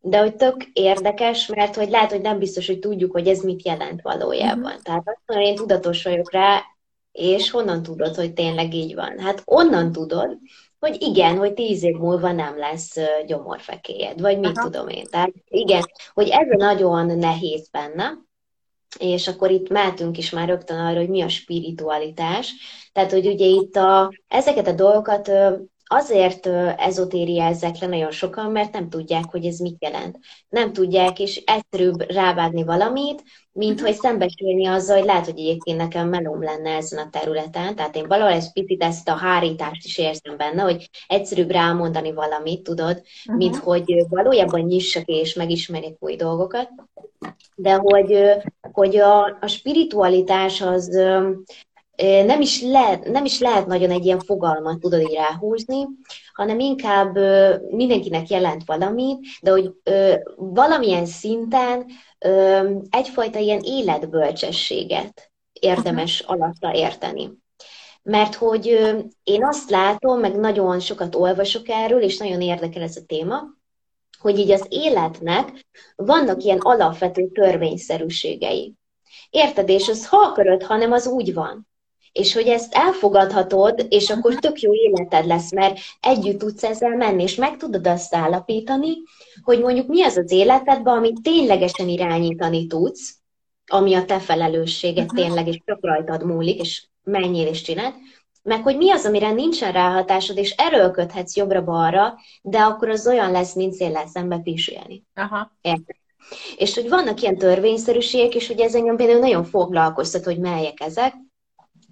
de hogy tök érdekes, mert hogy lehet, hogy nem biztos, hogy tudjuk, hogy ez mit jelent valójában. Mm-hmm. Tehát azt mondom, én tudatos vagyok rá, és honnan tudod, hogy tényleg így van? Hát onnan tudod, hogy igen, hogy tíz év múlva nem lesz gyomorfekélyed, vagy mit Aha. tudom én. Tehát igen, hogy ez nagyon nehéz benne, és akkor itt mehetünk is már rögtön arra, hogy mi a spiritualitás. Tehát, hogy ugye itt a, ezeket a dolgokat azért ezotériázzák le nagyon sokan, mert nem tudják, hogy ez mit jelent. Nem tudják, és egyszerűbb rávágni valamit, mint hogy szembesülni azzal, hogy lehet, hogy egyébként nekem melóm lenne ezen a területen. Tehát én valahol egy picit ezt a hárítást is érzem benne, hogy egyszerűbb rámondani valamit, tudod, uh-huh. mint hogy valójában nyissak és megismerjek új dolgokat. De hogy, hogy a, a spiritualitás az nem is, lehet, nem is lehet nagyon egy ilyen fogalmat tudod így ráhúzni, hanem inkább mindenkinek jelent valamit, de hogy valamilyen szinten egyfajta ilyen életbölcsességet érdemes alatta érteni. Mert hogy én azt látom, meg nagyon sokat olvasok erről, és nagyon érdekel ez a téma, hogy így az életnek vannak ilyen alapvető törvényszerűségei. Érted? És az ha akarod, hanem az úgy van és hogy ezt elfogadhatod, és akkor tök jó életed lesz, mert együtt tudsz ezzel menni, és meg tudod azt állapítani, hogy mondjuk mi az az életedben, amit ténylegesen irányítani tudsz, ami a te felelősséged tényleg, és csak rajtad múlik, és menjél és csináld, meg hogy mi az, amire nincsen ráhatásod, és erőlködhetsz jobbra-balra, de akkor az olyan lesz, mint széllel szembe pisülni. Aha. Érted? És hogy vannak ilyen törvényszerűségek, és hogy ez engem például nagyon foglalkoztat, hogy melyek ezek,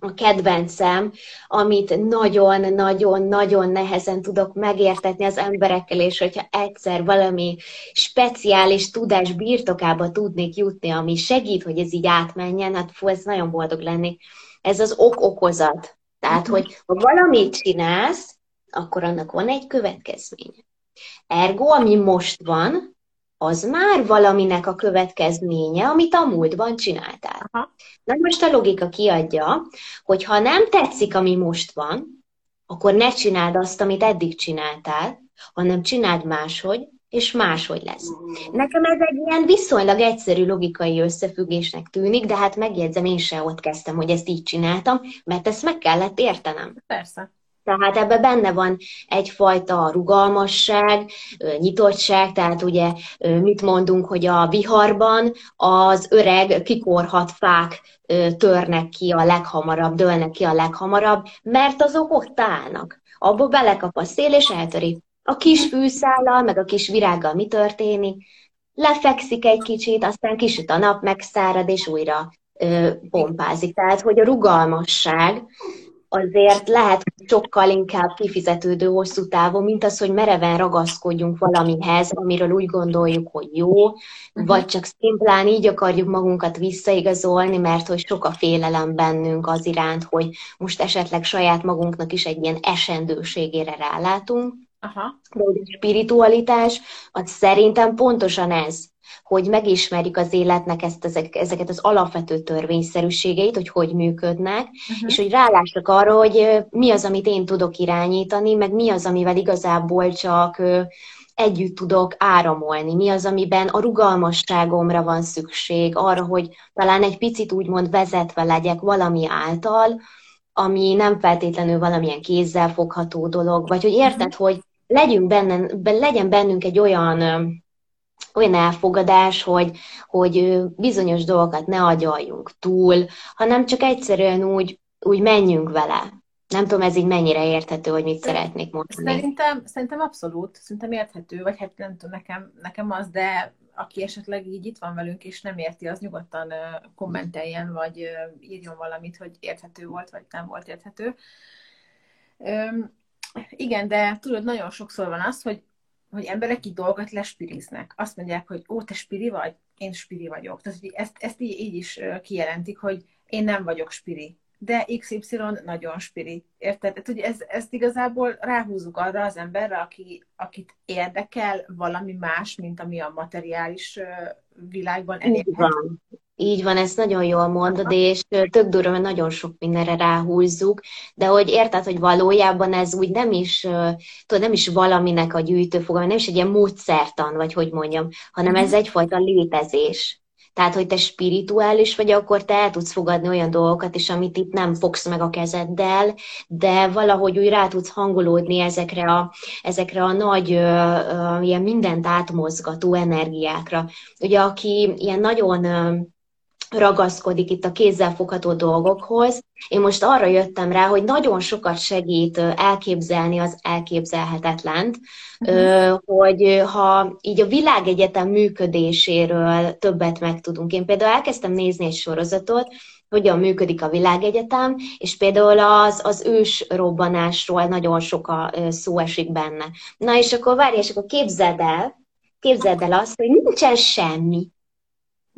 a kedvencem, amit nagyon-nagyon-nagyon nehezen tudok megértetni az emberekkel, és hogyha egyszer valami speciális tudás birtokába tudnék jutni, ami segít, hogy ez így átmenjen, hát fú, ez nagyon boldog lenni. ez az ok-okozat. Tehát, hogy ha valamit csinálsz, akkor annak van egy következménye. Ergo, ami most van, az már valaminek a következménye, amit a múltban csináltál. Aha. Na most a logika kiadja, hogy ha nem tetszik, ami most van, akkor ne csináld azt, amit eddig csináltál, hanem csináld máshogy, és máshogy lesz. Nekem ez egy ilyen viszonylag egyszerű logikai összefüggésnek tűnik, de hát megjegyzem, én se ott kezdtem, hogy ezt így csináltam, mert ezt meg kellett értenem. Persze. Tehát ebben benne van egyfajta rugalmasság, nyitottság, tehát ugye mit mondunk, hogy a viharban az öreg kikorhat fák törnek ki a leghamarabb, dőlnek ki a leghamarabb, mert azok ott állnak. Abba belekap a szél, és eltöri. A kis fűszállal, meg a kis virággal mi történik? Lefekszik egy kicsit, aztán kisüt a nap, megszárad, és újra ö, pompázik. Tehát, hogy a rugalmasság azért lehet sokkal inkább kifizetődő hosszú távon, mint az, hogy mereven ragaszkodjunk valamihez, amiről úgy gondoljuk, hogy jó, uh-huh. vagy csak szimplán így akarjuk magunkat visszaigazolni, mert hogy sok a félelem bennünk az iránt, hogy most esetleg saját magunknak is egy ilyen esendőségére rálátunk. Aha. De a spiritualitás, az szerintem pontosan ez, hogy megismerjük az életnek ezt, ezek, ezeket az alapvető törvényszerűségeit, hogy hogy működnek, uh-huh. és hogy rálássak arra, hogy mi az, amit én tudok irányítani, meg mi az, amivel igazából csak együtt tudok áramolni, mi az, amiben a rugalmasságomra van szükség, arra, hogy talán egy picit úgymond vezetve legyek valami által, ami nem feltétlenül valamilyen kézzel fogható dolog, vagy hogy érted, uh-huh. hogy legyünk benne, legyen bennünk egy olyan olyan elfogadás, hogy, hogy bizonyos dolgokat ne agyaljunk túl, hanem csak egyszerűen úgy, úgy menjünk vele. Nem tudom, ez így mennyire érthető, hogy mit szeretnék mondani. Szerintem, szerintem abszolút, szerintem érthető, vagy hát nem tudom, nekem, nekem az, de aki esetleg így itt van velünk, és nem érti, az nyugodtan kommenteljen, vagy írjon valamit, hogy érthető volt, vagy nem volt érthető. Igen, de tudod, nagyon sokszor van az, hogy hogy emberek így dolgot lespiriznek. Azt mondják, hogy ó, te spiri vagy, én spiri vagyok. Tehát hogy ezt, ezt így, így is kijelentik, hogy én nem vagyok spiri, de XY nagyon spiri. Érted? Tehát, hogy ez, ezt igazából ráhúzunk arra az emberre, aki, akit érdekel valami más, mint ami a materiális világban elérhető. Így van, ezt nagyon jól mondod, és tök durva, mert nagyon sok mindenre ráhúzzuk, de hogy érted, hogy valójában ez úgy nem is, tudod, nem is valaminek a gyűjtőfogalma, nem is egy ilyen módszertan, vagy hogy mondjam, hanem ez mhm. egyfajta létezés. Tehát, hogy te spirituális vagy, akkor te el tudsz fogadni olyan dolgokat is, amit itt nem fogsz meg a kezeddel, de valahogy úgy rá tudsz hangolódni ezekre a, ezekre a nagy, ö, ö, ilyen mindent átmozgató energiákra. Ugye, aki ilyen nagyon ragaszkodik itt a kézzelfogható dolgokhoz. Én most arra jöttem rá, hogy nagyon sokat segít elképzelni az elképzelhetetlent, uh-huh. hogy ha így a világegyetem működéséről többet megtudunk. Én például elkezdtem nézni egy sorozatot, hogyan működik a világegyetem, és például az, az ős robbanásról nagyon sok a szó esik benne. Na és akkor várj, és akkor képzeld el, képzeld el azt, hogy nincsen semmi.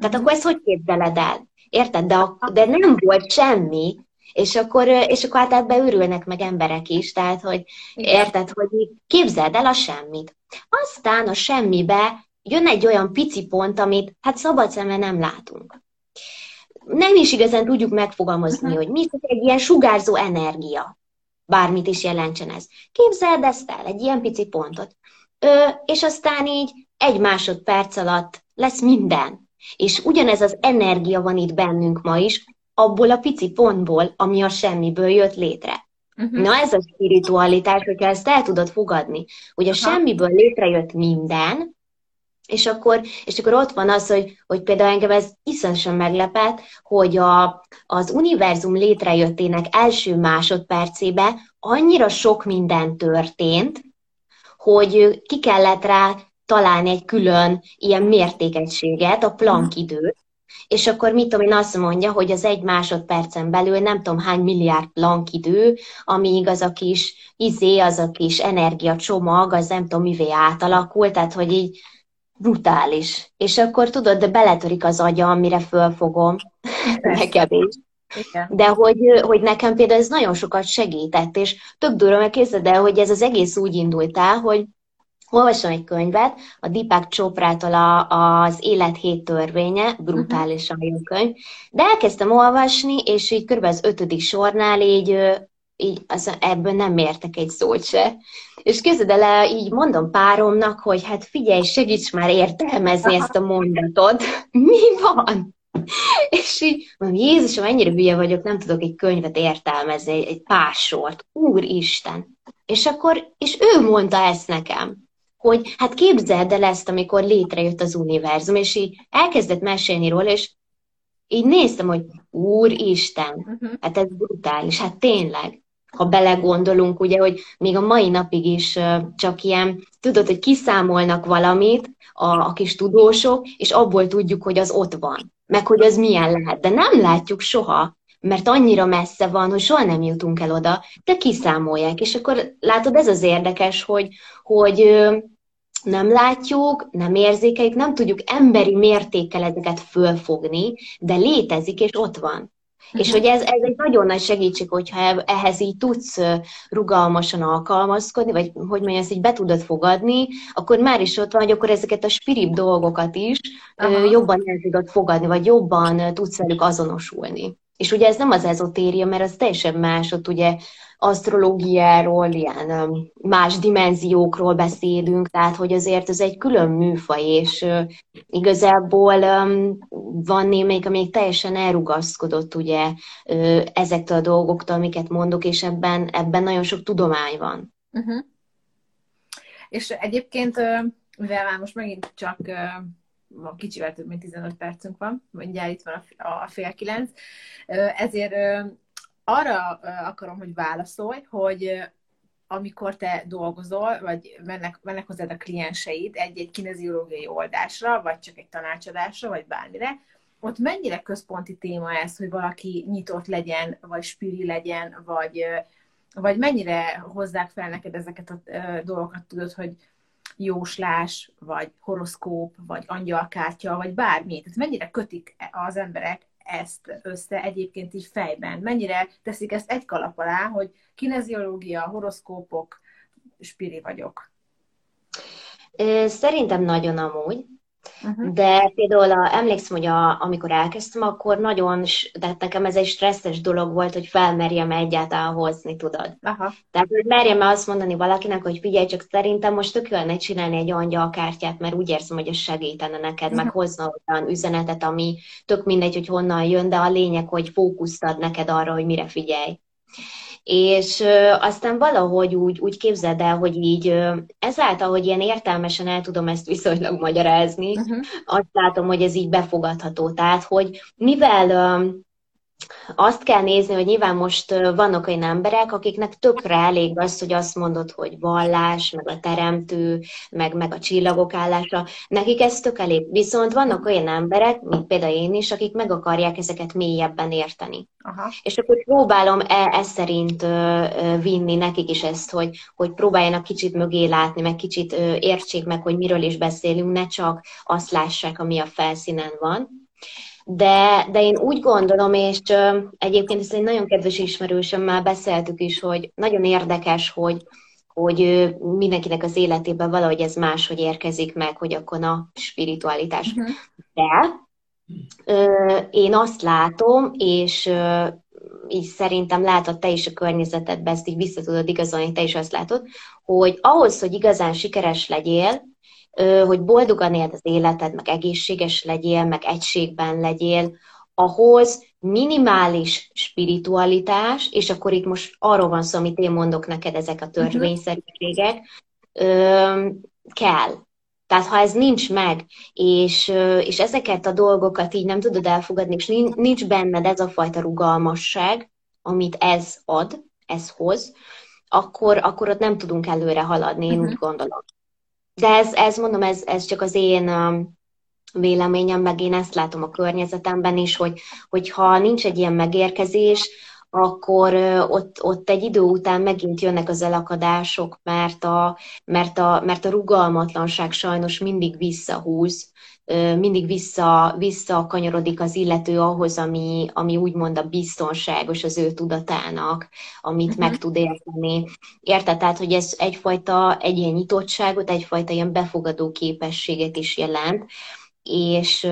Tehát akkor ezt hogy képzeled el? Érted? De, a, de nem volt semmi, és akkor, és akkor hát ebbe őrülnek meg emberek is, tehát, hogy érted, hogy képzeld el a semmit. Aztán a semmibe jön egy olyan pici pont, amit hát szabad szemben nem látunk. Nem is igazán tudjuk megfogalmazni, uh-huh. hogy mi egy ilyen sugárzó energia. Bármit is jelentsen ez. Képzeld ezt el, egy ilyen pici pontot. Ö, és aztán így egy másodperc alatt lesz minden. És ugyanez az energia van itt bennünk ma is, abból a pici pontból, ami a semmiből jött létre. Uh-huh. Na ez a spiritualitás, hogyha ezt el tudod fogadni, hogy a Aha. semmiből létrejött minden, és akkor, és akkor ott van az, hogy, hogy például engem ez iszonyosan meglepett, hogy a, az univerzum létrejöttének első másodpercébe annyira sok minden történt, hogy ki kellett rá találni egy külön ilyen mértékegységet, a Planck időt, és akkor mit tudom én azt mondja, hogy az egy másodpercen belül nem tudom hány milliárd Planck idő, amíg az a kis izé, az a kis energiacsomag, az nem tudom mivé átalakul, tehát hogy így brutális. És akkor tudod, de beletörik az agyam, mire fölfogom, <laughs> nekem is Igen. De hogy, hogy nekem például ez nagyon sokat segített, és tök durva megkérdezed el, hogy ez az egész úgy indult el, hogy olvasom egy könyvet, a Deepak Choprától a, az Élet hét törvénye, brutálisan jó könyv, de elkezdtem olvasni, és így kb. az ötödik sornál így, így az, ebből nem értek egy szót se. És kezded el, így mondom páromnak, hogy hát figyelj, segíts már értelmezni ezt a mondatot. <laughs> Mi van? És így mondom, Jézusom, ennyire hülye vagyok, nem tudok egy könyvet értelmezni, egy, pár sort. Úristen! És akkor, és ő mondta ezt nekem hogy hát képzeld el ezt, amikor létrejött az univerzum, és így elkezdett mesélni róla, és így néztem, hogy Úristen, uh-huh. hát ez brutális, hát tényleg. Ha belegondolunk, ugye, hogy még a mai napig is csak ilyen, tudod, hogy kiszámolnak valamit a, a kis tudósok, és abból tudjuk, hogy az ott van, meg hogy az milyen lehet. De nem látjuk soha, mert annyira messze van, hogy soha nem jutunk el oda, de kiszámolják. És akkor látod, ez az érdekes, hogy, hogy nem látjuk, nem érzékeljük, nem tudjuk emberi mértékkel ezeket fölfogni, de létezik, és ott van. Uh-huh. És hogy ez, ez egy nagyon nagy segítség, hogyha ehhez így tudsz rugalmasan alkalmazkodni, vagy hogy mondjam, ezt így be tudod fogadni, akkor már is ott van, hogy akkor ezeket a spirip dolgokat is uh-huh. jobban el tudod fogadni, vagy jobban tudsz velük azonosulni. És ugye ez nem az ezotéria, mert az teljesen más, ott ugye asztrológiáról, ilyen más dimenziókról beszélünk, tehát hogy azért ez egy külön műfaj, és igazából van némelyik, amelyik teljesen elrugaszkodott ugye ezektől a dolgoktól, amiket mondok, és ebben, ebben nagyon sok tudomány van. Uh-huh. És egyébként, mivel már most megint csak kicsivel több mint 15 percünk van, mindjárt itt van a fél kilenc, ezért arra akarom, hogy válaszolj, hogy amikor te dolgozol, vagy mennek, mennek hozzád a klienseid egy-egy kineziológiai oldásra, vagy csak egy tanácsadásra, vagy bármire, ott mennyire központi téma ez, hogy valaki nyitott legyen, vagy spiri legyen, vagy, vagy mennyire hozzák fel neked ezeket a dolgokat, tudod, hogy jóslás, vagy horoszkóp, vagy angyalkártya, vagy bármi. Tehát mennyire kötik az emberek ezt össze egyébként így fejben? Mennyire teszik ezt egy kalap alá, hogy kineziológia, horoszkópok, spiri vagyok? Szerintem nagyon amúgy. Uh-huh. De például a, emlékszem, hogy a, amikor elkezdtem, akkor nagyon, de nekem ez egy stresszes dolog volt, hogy felmerjem egyáltalán hozni, tudod. Aha. Tehát, hogy merjem azt mondani valakinek, hogy figyelj, csak szerintem most tök ne csinálni egy angyalkártyát, mert úgy érzem, hogy ez segítene neked, uh-huh. meg hozna olyan üzenetet, ami tök mindegy, hogy honnan jön, de a lényeg, hogy fókuszt ad neked arra, hogy mire figyelj. És aztán valahogy úgy, úgy képzeld el, hogy így ezáltal, hogy ilyen értelmesen el tudom ezt viszonylag magyarázni, uh-huh. azt látom, hogy ez így befogadható. Tehát, hogy mivel azt kell nézni, hogy nyilván most vannak olyan emberek, akiknek tökre elég az, hogy azt mondod, hogy vallás, meg a teremtő, meg, meg a csillagok állása, nekik ez tök elég. Viszont vannak olyan emberek, mint például én is, akik meg akarják ezeket mélyebben érteni. Aha. És akkor próbálom e, e szerint vinni nekik is ezt, hogy, hogy próbáljanak kicsit mögé látni, meg kicsit értsék meg, hogy miről is beszélünk, ne csak azt lássák, ami a felszínen van. De, de én úgy gondolom, és egyébként ez egy nagyon kedves ismerősöm, már beszéltük is, hogy nagyon érdekes, hogy, hogy mindenkinek az életében valahogy ez máshogy érkezik meg, hogy akkor a spiritualitás. Uh-huh. De ö, én azt látom, és ö, így szerintem látod te is a környezetedben, ezt így vissza tudod igazolni, te is azt látod, hogy ahhoz, hogy igazán sikeres legyél, hogy boldogan éld az életed, meg egészséges legyél, meg egységben legyél, ahhoz minimális spiritualitás, és akkor itt most arról van szó, amit én mondok neked, ezek a mhm. törvényszerűségek, kell. Tehát ha ez nincs meg, és, és ezeket a dolgokat így nem tudod elfogadni, és nincs benned ez a fajta rugalmasság, amit ez ad, ez hoz, akkor, akkor ott nem tudunk előre haladni, én uh-huh. úgy gondolom. De ez, ez mondom, ez, ez csak az én um, véleményem, meg én ezt látom a környezetemben is, hogy, hogy ha nincs egy ilyen megérkezés, akkor ott, ott egy idő után megint jönnek az elakadások, mert a, mert a, mert a rugalmatlanság sajnos mindig visszahúz, mindig vissza, visszakanyarodik az illető ahhoz, ami, ami úgymond a biztonságos az ő tudatának, amit uh-huh. meg tud érteni. Érted? Tehát, hogy ez egyfajta egy ilyen nyitottságot, egyfajta ilyen befogadó képességet is jelent, és,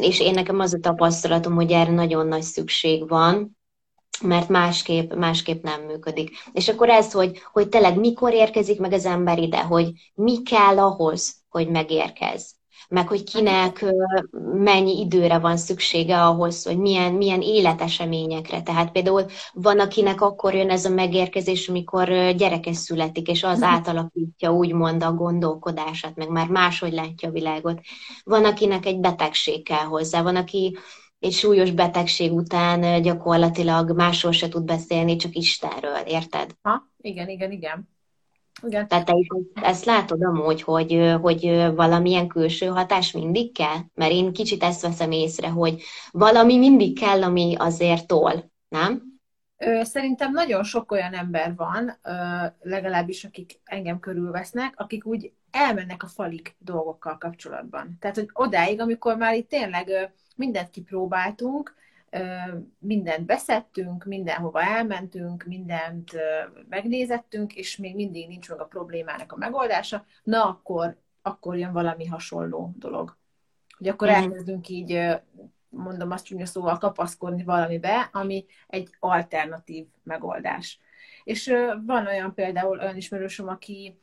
és én nekem az a tapasztalatom, hogy erre nagyon nagy szükség van, mert másképp, másképp nem működik. És akkor ez, hogy, hogy tényleg mikor érkezik meg az ember ide, hogy mi kell ahhoz, hogy megérkez meg hogy kinek mennyi időre van szüksége ahhoz, hogy milyen, milyen életeseményekre. Tehát például van, akinek akkor jön ez a megérkezés, amikor gyereke születik, és az mhm. átalakítja úgymond a gondolkodását, meg már máshogy látja a világot. Van, akinek egy betegség kell hozzá, van, aki egy súlyos betegség után gyakorlatilag másról se tud beszélni, csak Istenről, érted? Ha, igen, igen, igen. Igen. Tehát te is ezt látod amúgy, hogy, hogy valamilyen külső hatás mindig kell? Mert én kicsit ezt veszem észre, hogy valami mindig kell, ami azért tol, nem? Szerintem nagyon sok olyan ember van, legalábbis akik engem körülvesznek, akik úgy elmennek a falig dolgokkal kapcsolatban. Tehát, hogy odáig, amikor már itt tényleg mindent kipróbáltunk, mindent beszettünk, mindenhova elmentünk, mindent megnézettünk, és még mindig nincs meg a problémának a megoldása, na akkor, akkor jön valami hasonló dolog. Hogy akkor mm. elkezdünk így, mondom azt csúnya szóval, kapaszkodni valamibe, ami egy alternatív megoldás. És van olyan például olyan ismerősöm, aki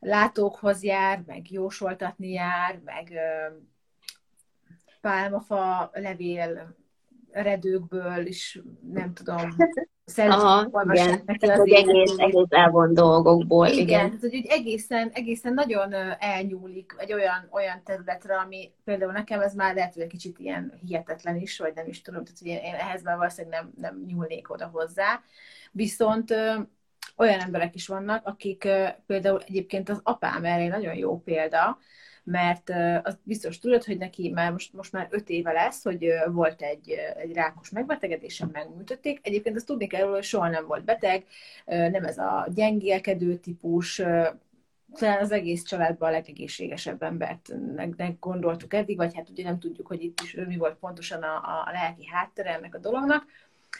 látókhoz jár, meg jósoltatni jár, meg pálmafa levél redőkből is, nem tudom, Aha, igen. neki az egész, egész elvon dolgokból. Igen, igen. Tehát, hogy egészen, egészen nagyon elnyúlik egy olyan, olyan területre, ami például nekem ez már lehet, hogy egy kicsit ilyen hihetetlen is, vagy nem is tudom, tehát hogy én, ehhez már valószínűleg nem, nem nyúlnék oda hozzá. Viszont olyan emberek is vannak, akik például egyébként az apám erre nagyon jó példa, mert az biztos tudod, hogy neki már most, most már öt éve lesz, hogy volt egy, egy rákos megbetegedésen megműtötték. Egyébként azt tudni kell, hogy soha nem volt beteg, nem ez a gyengélkedő típus, talán az egész családban a legegészségesebb embert gondoltuk eddig, vagy hát ugye nem tudjuk, hogy itt is mi volt pontosan a, a lelki háttere ennek a dolognak.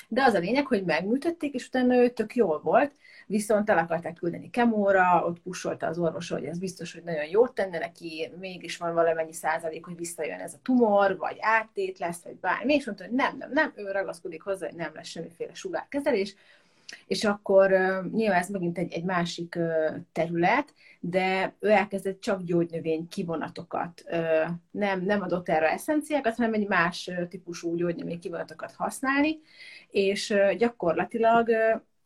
De az a lényeg, hogy megműtötték, és utána ő tök jól volt, viszont el akarták küldeni kemóra, ott pusolta az orvos, hogy ez biztos, hogy nagyon jót tenne neki, mégis van valamennyi százalék, hogy visszajön ez a tumor, vagy áttét lesz, vagy bármi, és mondta, hogy nem, nem, nem, ő ragaszkodik hozzá, hogy nem lesz semmiféle sugárkezelés, és akkor nyilván ez megint egy, egy másik terület, de ő elkezdett csak gyógynövény kivonatokat, nem, nem adott erre eszenciákat, hanem egy más típusú gyógynövény kivonatokat használni, és gyakorlatilag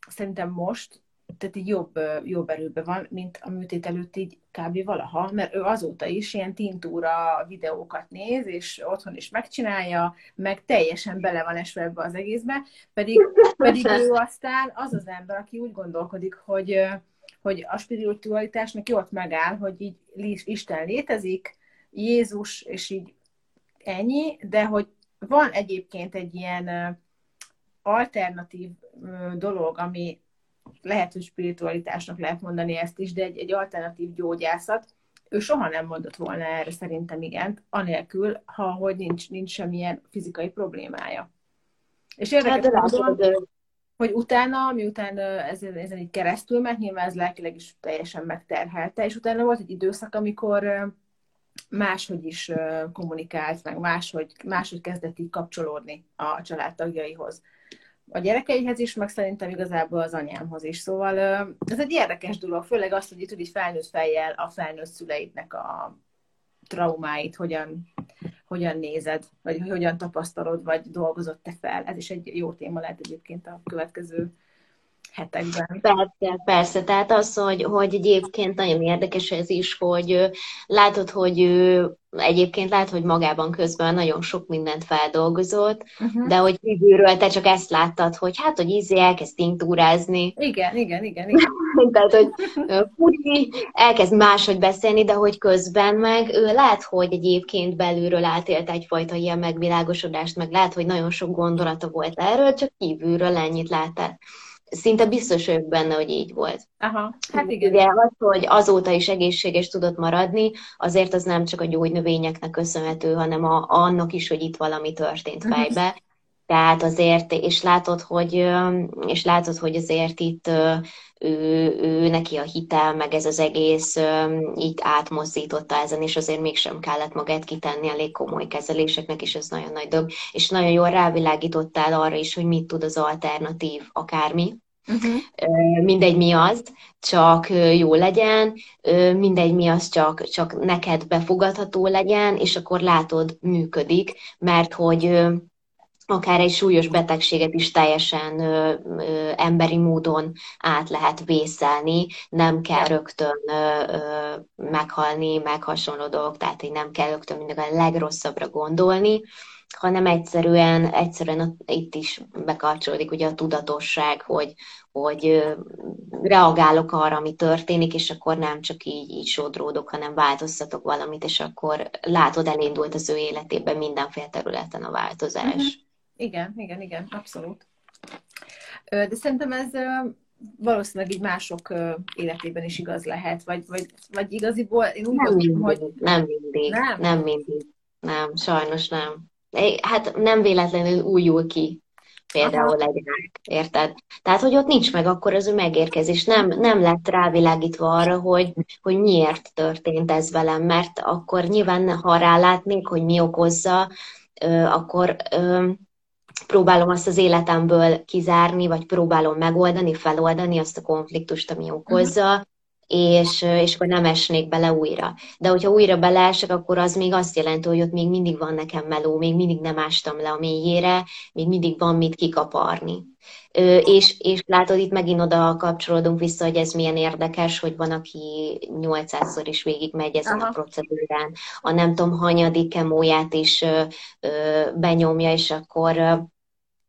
szerintem most tehát így jobb, jobb erőben van, mint a műtét előtt így kb. valaha, mert ő azóta is ilyen tintúra videókat néz, és otthon is megcsinálja, meg teljesen bele van esve ebbe az egészbe, pedig, <laughs> pedig ő aztán az az ember, aki úgy gondolkodik, hogy, hogy a spiritualitásnak jót megáll, hogy így Isten létezik, Jézus, és így ennyi, de hogy van egyébként egy ilyen alternatív dolog, ami lehet, hogy spiritualitásnak lehet mondani ezt is, de egy, egy alternatív gyógyászat, ő soha nem mondott volna erre szerintem igent, anélkül, ha hogy nincs, nincs semmilyen fizikai problémája. És érdekes hát, hogy utána, miután ezen, ezen így keresztül ment, nyilván ez lelkileg is teljesen megterhelte, és utána volt egy időszak, amikor máshogy is kommunikált, meg máshogy, máshogy kezdett így kapcsolódni a családtagjaihoz a gyerekeihez is, meg szerintem igazából az anyámhoz is. Szóval ez egy érdekes dolog, főleg azt, hogy itt így felnőtt fejjel a felnőtt szüleidnek a traumáit hogyan, hogyan nézed, vagy hogyan tapasztalod, vagy dolgozott te fel. Ez is egy jó téma lehet egyébként a következő hetekben. Persze, persze. Tehát az, hogy, hogy egyébként nagyon érdekes ez is, hogy látod, hogy ő egyébként lát, hogy magában közben nagyon sok mindent feldolgozott, uh-huh. de hogy kívülről te csak ezt láttad, hogy hát, hogy ízé elkezd tinktúrázni. Igen, igen, igen, igen. <laughs> tehát, hogy furi, elkezd máshogy beszélni, de hogy közben meg ő lát, hogy egyébként belülről átélt egyfajta ilyen megvilágosodást, meg lát, hogy nagyon sok gondolata volt erről, csak kívülről ennyit láttál szinte biztos vagyok benne, hogy így volt. Aha, hát igen. Ugye az, hogy azóta is egészséges tudott maradni, azért az nem csak a gyógynövényeknek köszönhető, hanem a, annak is, hogy itt valami történt mhm. fejbe. Tehát azért, és látod, hogy, és látod, hogy azért itt ő, ő neki a hitel, meg ez az egész így átmozdította ezen, és azért mégsem kellett magát kitenni elég komoly kezeléseknek, és ez nagyon nagy dolog. És nagyon jól rávilágítottál arra is, hogy mit tud az alternatív akármi, Uh-huh. Mindegy mi az, csak jó legyen, mindegy mi az, csak, csak neked befogadható legyen, és akkor látod, működik, mert hogy akár egy súlyos betegséget is teljesen ö, ö, emberi módon át lehet vészelni, nem kell rögtön ö, ö, meghalni, meg hasonló dolgok, tehát hogy nem kell rögtön mindig a legrosszabbra gondolni, hanem egyszerűen, egyszerűen itt is bekapcsolódik ugye a tudatosság, hogy, hogy reagálok arra, ami történik, és akkor nem csak így, így sodródok, hanem változtatok valamit, és akkor látod, elindult az ő életében mindenféle területen a változás. Uh-huh. Igen, igen, igen, abszolút. De szerintem ez valószínűleg így mások életében is igaz lehet, vagy, vagy, vagy igaziból én úgy nem gondolom, mindig, hogy... Nem mindig, nem? nem mindig. Nem, sajnos nem. Hát nem véletlenül újul ki például legyenek, érted? Tehát, hogy ott nincs meg akkor az ő megérkezés, nem, nem lett rávilágítva arra, hogy, hogy miért történt ez velem, mert akkor nyilván, ha rálátnék, hogy mi okozza, akkor próbálom azt az életemből kizárni, vagy próbálom megoldani, feloldani azt a konfliktust, ami okozza, uh-huh. És, és akkor nem esnék bele újra. De hogyha újra beleesek, akkor az még azt jelenti, hogy ott még mindig van nekem meló, még mindig nem ástam le a mélyére, még mindig van mit kikaparni. És, és látod, itt megint oda kapcsolódunk vissza, hogy ez milyen érdekes, hogy van, aki 800-szor is végigmegy ezen Aha. a procedúrán, a nem tudom, hanyadik kemóját is ö, ö, benyomja, és akkor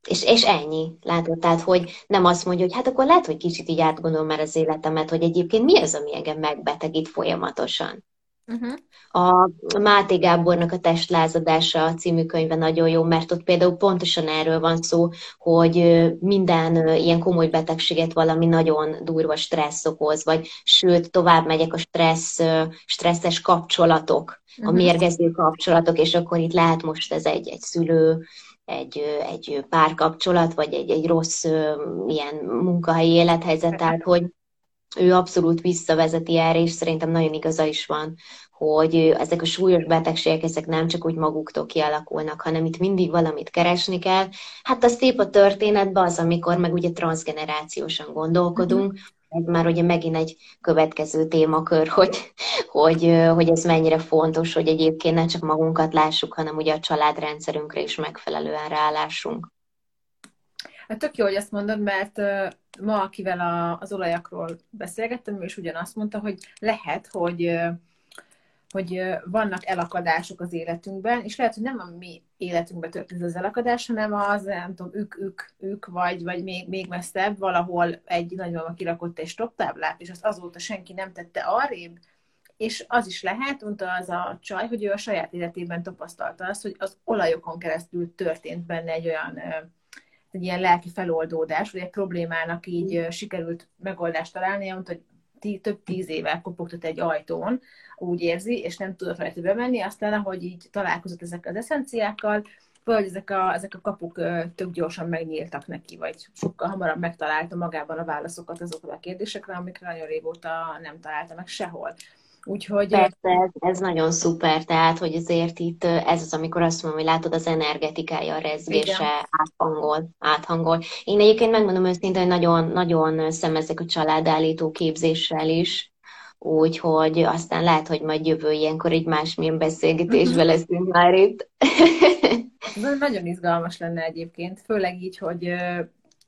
és, és ennyi, látod? Tehát, hogy nem azt mondja, hogy hát akkor lehet, hogy kicsit így átgondolom már az életemet, hogy egyébként mi ez, ami engem megbetegít folyamatosan. Uh-huh. A Máté Gábornak a Testlázadása című könyve nagyon jó, mert ott például pontosan erről van szó, hogy minden ilyen komoly betegséget valami nagyon durva stressz okoz, vagy sőt, tovább megyek a stressz, stresszes kapcsolatok, a mhm. mérgező kapcsolatok, és akkor itt lehet most ez egy, egy szülő, egy, egy párkapcsolat, vagy egy, egy rossz ilyen munkahelyi élethelyzet, tehát hogy ő abszolút visszavezeti erre, és szerintem nagyon igaza is van, hogy ezek a súlyos betegségek, ezek nem csak úgy maguktól kialakulnak, hanem itt mindig valamit keresni kell. Hát a szép a történetben az, amikor meg ugye transgenerációsan gondolkodunk, mm-hmm ez már ugye megint egy következő témakör, hogy, hogy, hogy ez mennyire fontos, hogy egyébként ne csak magunkat lássuk, hanem ugye a családrendszerünkre is megfelelően rálássunk. Hát tök jó, hogy ezt mondod, mert ma, akivel a, az olajakról beszélgettem, ő is ugyanazt mondta, hogy lehet, hogy hogy vannak elakadások az életünkben, és lehet, hogy nem a mi életünkben történt az elakadás, hanem az, nem tudom, ők, ők, ők vagy, vagy még, még messzebb, valahol egy nagymama kirakott egy stopptáblát, és azt azóta senki nem tette arrébb, és az is lehet, mondta az a csaj, hogy ő a saját életében tapasztalta azt, hogy az olajokon keresztül történt benne egy olyan egy ilyen lelki feloldódás, vagy egy problémának így sikerült megoldást találni, mondta, hogy tí, több tíz éve kopogtat egy ajtón, úgy érzi, és nem tudott rajta bemenni, aztán ahogy így találkozott ezek az eszenciákkal, vagy ezek a, ezek a kapuk tök gyorsan megnyíltak neki, vagy sokkal hamarabb megtalálta magában a válaszokat azokra a kérdésekre, amikre nagyon régóta nem találta meg sehol. Úgyhogy... Persze, ez, ez nagyon szuper, tehát, hogy azért itt ez az, amikor azt mondom, hogy látod az energetikája, a rezgése, áthangol, áthangol. Én egyébként megmondom őszintén, hogy nagyon, nagyon szemezek a családállító képzéssel is, úgyhogy aztán lehet, hogy majd jövő ilyenkor egy másmilyen beszélgetésbe mhm. leszünk már itt. <laughs> nagyon izgalmas lenne egyébként, főleg így, hogy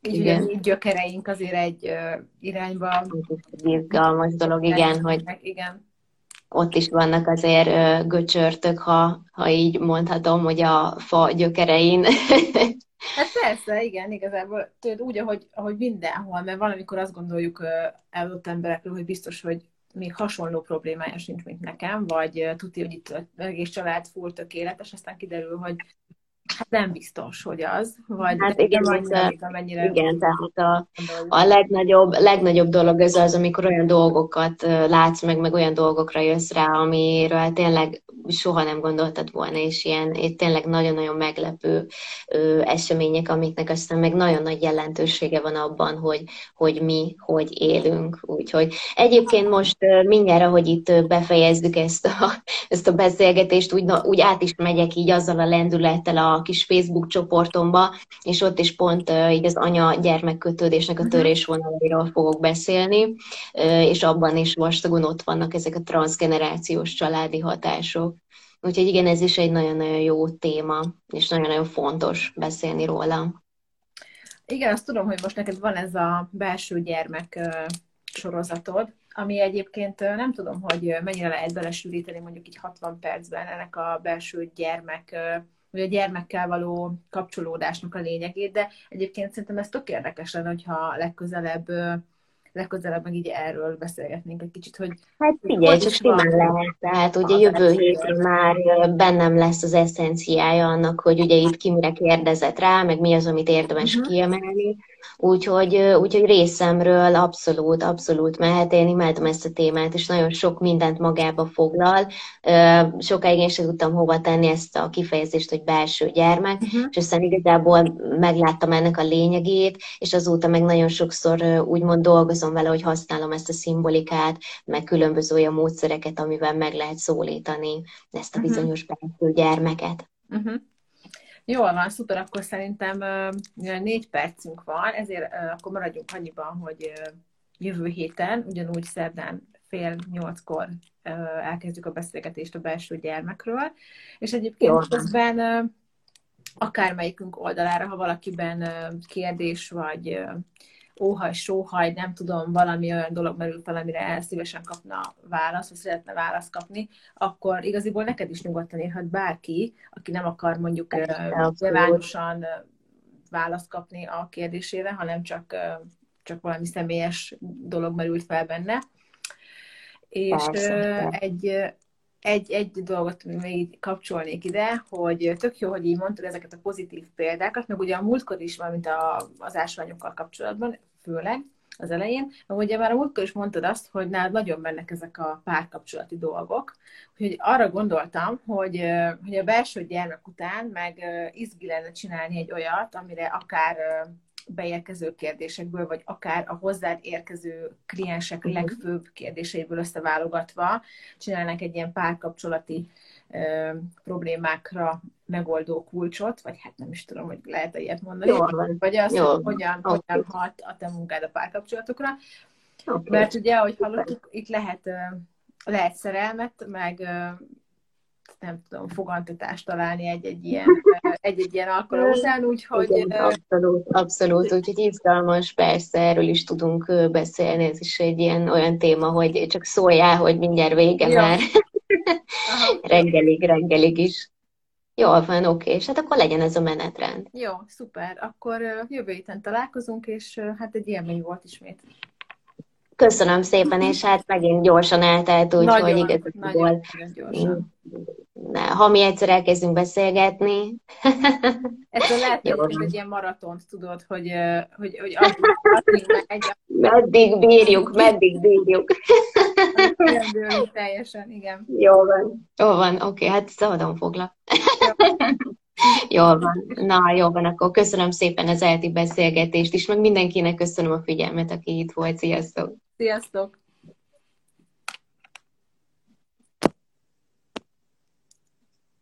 így igen. ugye gyökereink azért egy irányba. Izgalmas dolog, igen, hogy igen ott is vannak azért göcsörtök, ha, ha így mondhatom, hogy a fa gyökerein. <laughs> Hát persze, igen, igazából tudod, úgy, ahogy, ahogy mindenhol, mert valamikor azt gondoljuk eladott emberekről, hogy biztos, hogy még hasonló problémája sincs, mint nekem, vagy tudja, hogy itt egész család full tökéletes, aztán kiderül, hogy Hát nem biztos, hogy az, vagy hát igen, nem annyira, amennyire igen, tehát a, a legnagyobb, legnagyobb dolog ez az, amikor olyan dolgokat látsz meg, meg olyan dolgokra jössz rá, amiről tényleg soha nem gondoltad volna, és ilyen és tényleg nagyon-nagyon meglepő ö, események, amiknek aztán meg nagyon nagy jelentősége van abban, hogy, hogy mi, hogy élünk. Úgyhogy egyébként most mindjárt, hogy itt befejezzük ezt a, ezt a beszélgetést, úgy, úgy át is megyek így azzal a lendülettel a kis Facebook csoportomba, és ott is pont így az anya-gyermek kötődésnek a mhm. törésvonalairól fogok beszélni, és abban is vastagon ott vannak ezek a transgenerációs családi hatások. Úgyhogy igen, ez is egy nagyon-nagyon jó téma, és nagyon-nagyon fontos beszélni róla. Igen, azt tudom, hogy most neked van ez a belső gyermek sorozatod, ami egyébként nem tudom, hogy mennyire lehet belesűríteni mondjuk így 60 percben ennek a belső gyermek vagy a gyermekkel való kapcsolódásnak a lényegét, de egyébként szerintem ez tök érdekes lenne, hogyha legközelebb legközelebb meg így erről beszélgetnénk egy kicsit, hogy... Hát figyelj, csak simán lehet. Tehát ugye jövő hétre már bennem lesz az eszenciája annak, hogy ugye itt ki mire kérdezett rá, meg mi az, amit érdemes uh-huh. kiemelni. Úgyhogy, úgyhogy részemről abszolút, abszolút mehet. Én imádom ezt a témát, és nagyon sok mindent magába foglal. Sokáig én sem tudtam hova tenni ezt a kifejezést, hogy belső gyermek, uh-huh. és aztán igazából megláttam ennek a lényegét, és azóta meg nagyon sokszor úgymond dolgozom vele, hogy használom ezt a szimbolikát, meg különböző olyan módszereket, amivel meg lehet szólítani ezt a mhm. bizonyos uh-huh. belső gyermeket. Uh-huh. Jól van, szuper, akkor szerintem négy percünk van, ezért akkor maradjunk annyiban, hogy jövő héten, ugyanúgy szerdán fél nyolckor elkezdjük a beszélgetést a belső gyermekről, és egyébként Jól közben akármelyikünk oldalára, ha valakiben kérdés vagy óhaj, sóhaj, nem tudom, valami olyan dolog merül fel, amire el szívesen kapna választ, vagy szeretne választ kapni, akkor igaziból neked is nyugodtan írhat bárki, aki nem akar mondjuk nyilvánosan választ kapni a kérdésére, hanem csak, csak valami személyes dolog merült fel benne. És Persze. egy, egy, egy dolgot még kapcsolnék ide, hogy tök jó, hogy így mondtad ezeket a pozitív példákat, meg ugye a múltkor is, valamint a, az ásványokkal kapcsolatban, főleg az elején, ugye már a múltkor is mondtad azt, hogy nálad nagyon mennek ezek a párkapcsolati dolgok, hogy arra gondoltam, hogy, hogy a belső gyermek után meg izgi lenne csinálni egy olyat, amire akár beérkező kérdésekből, vagy akár a hozzád érkező kliensek uh-huh. legfőbb kérdéseiből összeválogatva csinálnak egy ilyen párkapcsolati ö, problémákra megoldó kulcsot, vagy hát nem is tudom, hogy lehet-e ilyet mondani, Jó, vagy az, Jó. hogy hogyan, okay. hogyan hat a te munkád a párkapcsolatokra. Okay. Mert ugye, ahogy hallottuk, itt lehet, lehet szerelmet, meg nem tudom, fogantatást találni egy-egy ilyen, egy-egy ilyen alkalom után, úgyhogy... Igen, abszolút, abszolút, úgyhogy izgalmas, persze, erről is tudunk beszélni, ez is egy ilyen olyan téma, hogy csak szóljál, hogy mindjárt vége Jó. már. Reggelig, reggelig is. Jól van, oké, és hát akkor legyen ez a menetrend. Jó, szuper. Akkor jövő héten találkozunk, és hát egy élmény volt ismét. Köszönöm szépen, és hát megint gyorsan eltelt, úgyhogy igazából... gyorsan. Ha mi egyszer elkezdünk beszélgetni... <laughs> Ez lehet, hogy egy ilyen maratont, tudod, hogy, hogy, hogy addig, addig megy. Meddig bírjuk, meddig bírjuk. teljesen, igen. Jó van, jó van, oké, okay, hát szabadon foglak. Jól van. Na, jó van, akkor köszönöm szépen az elti beszélgetést is, meg mindenkinek köszönöm a figyelmet, aki itt volt. Sziasztok! Sziasztok!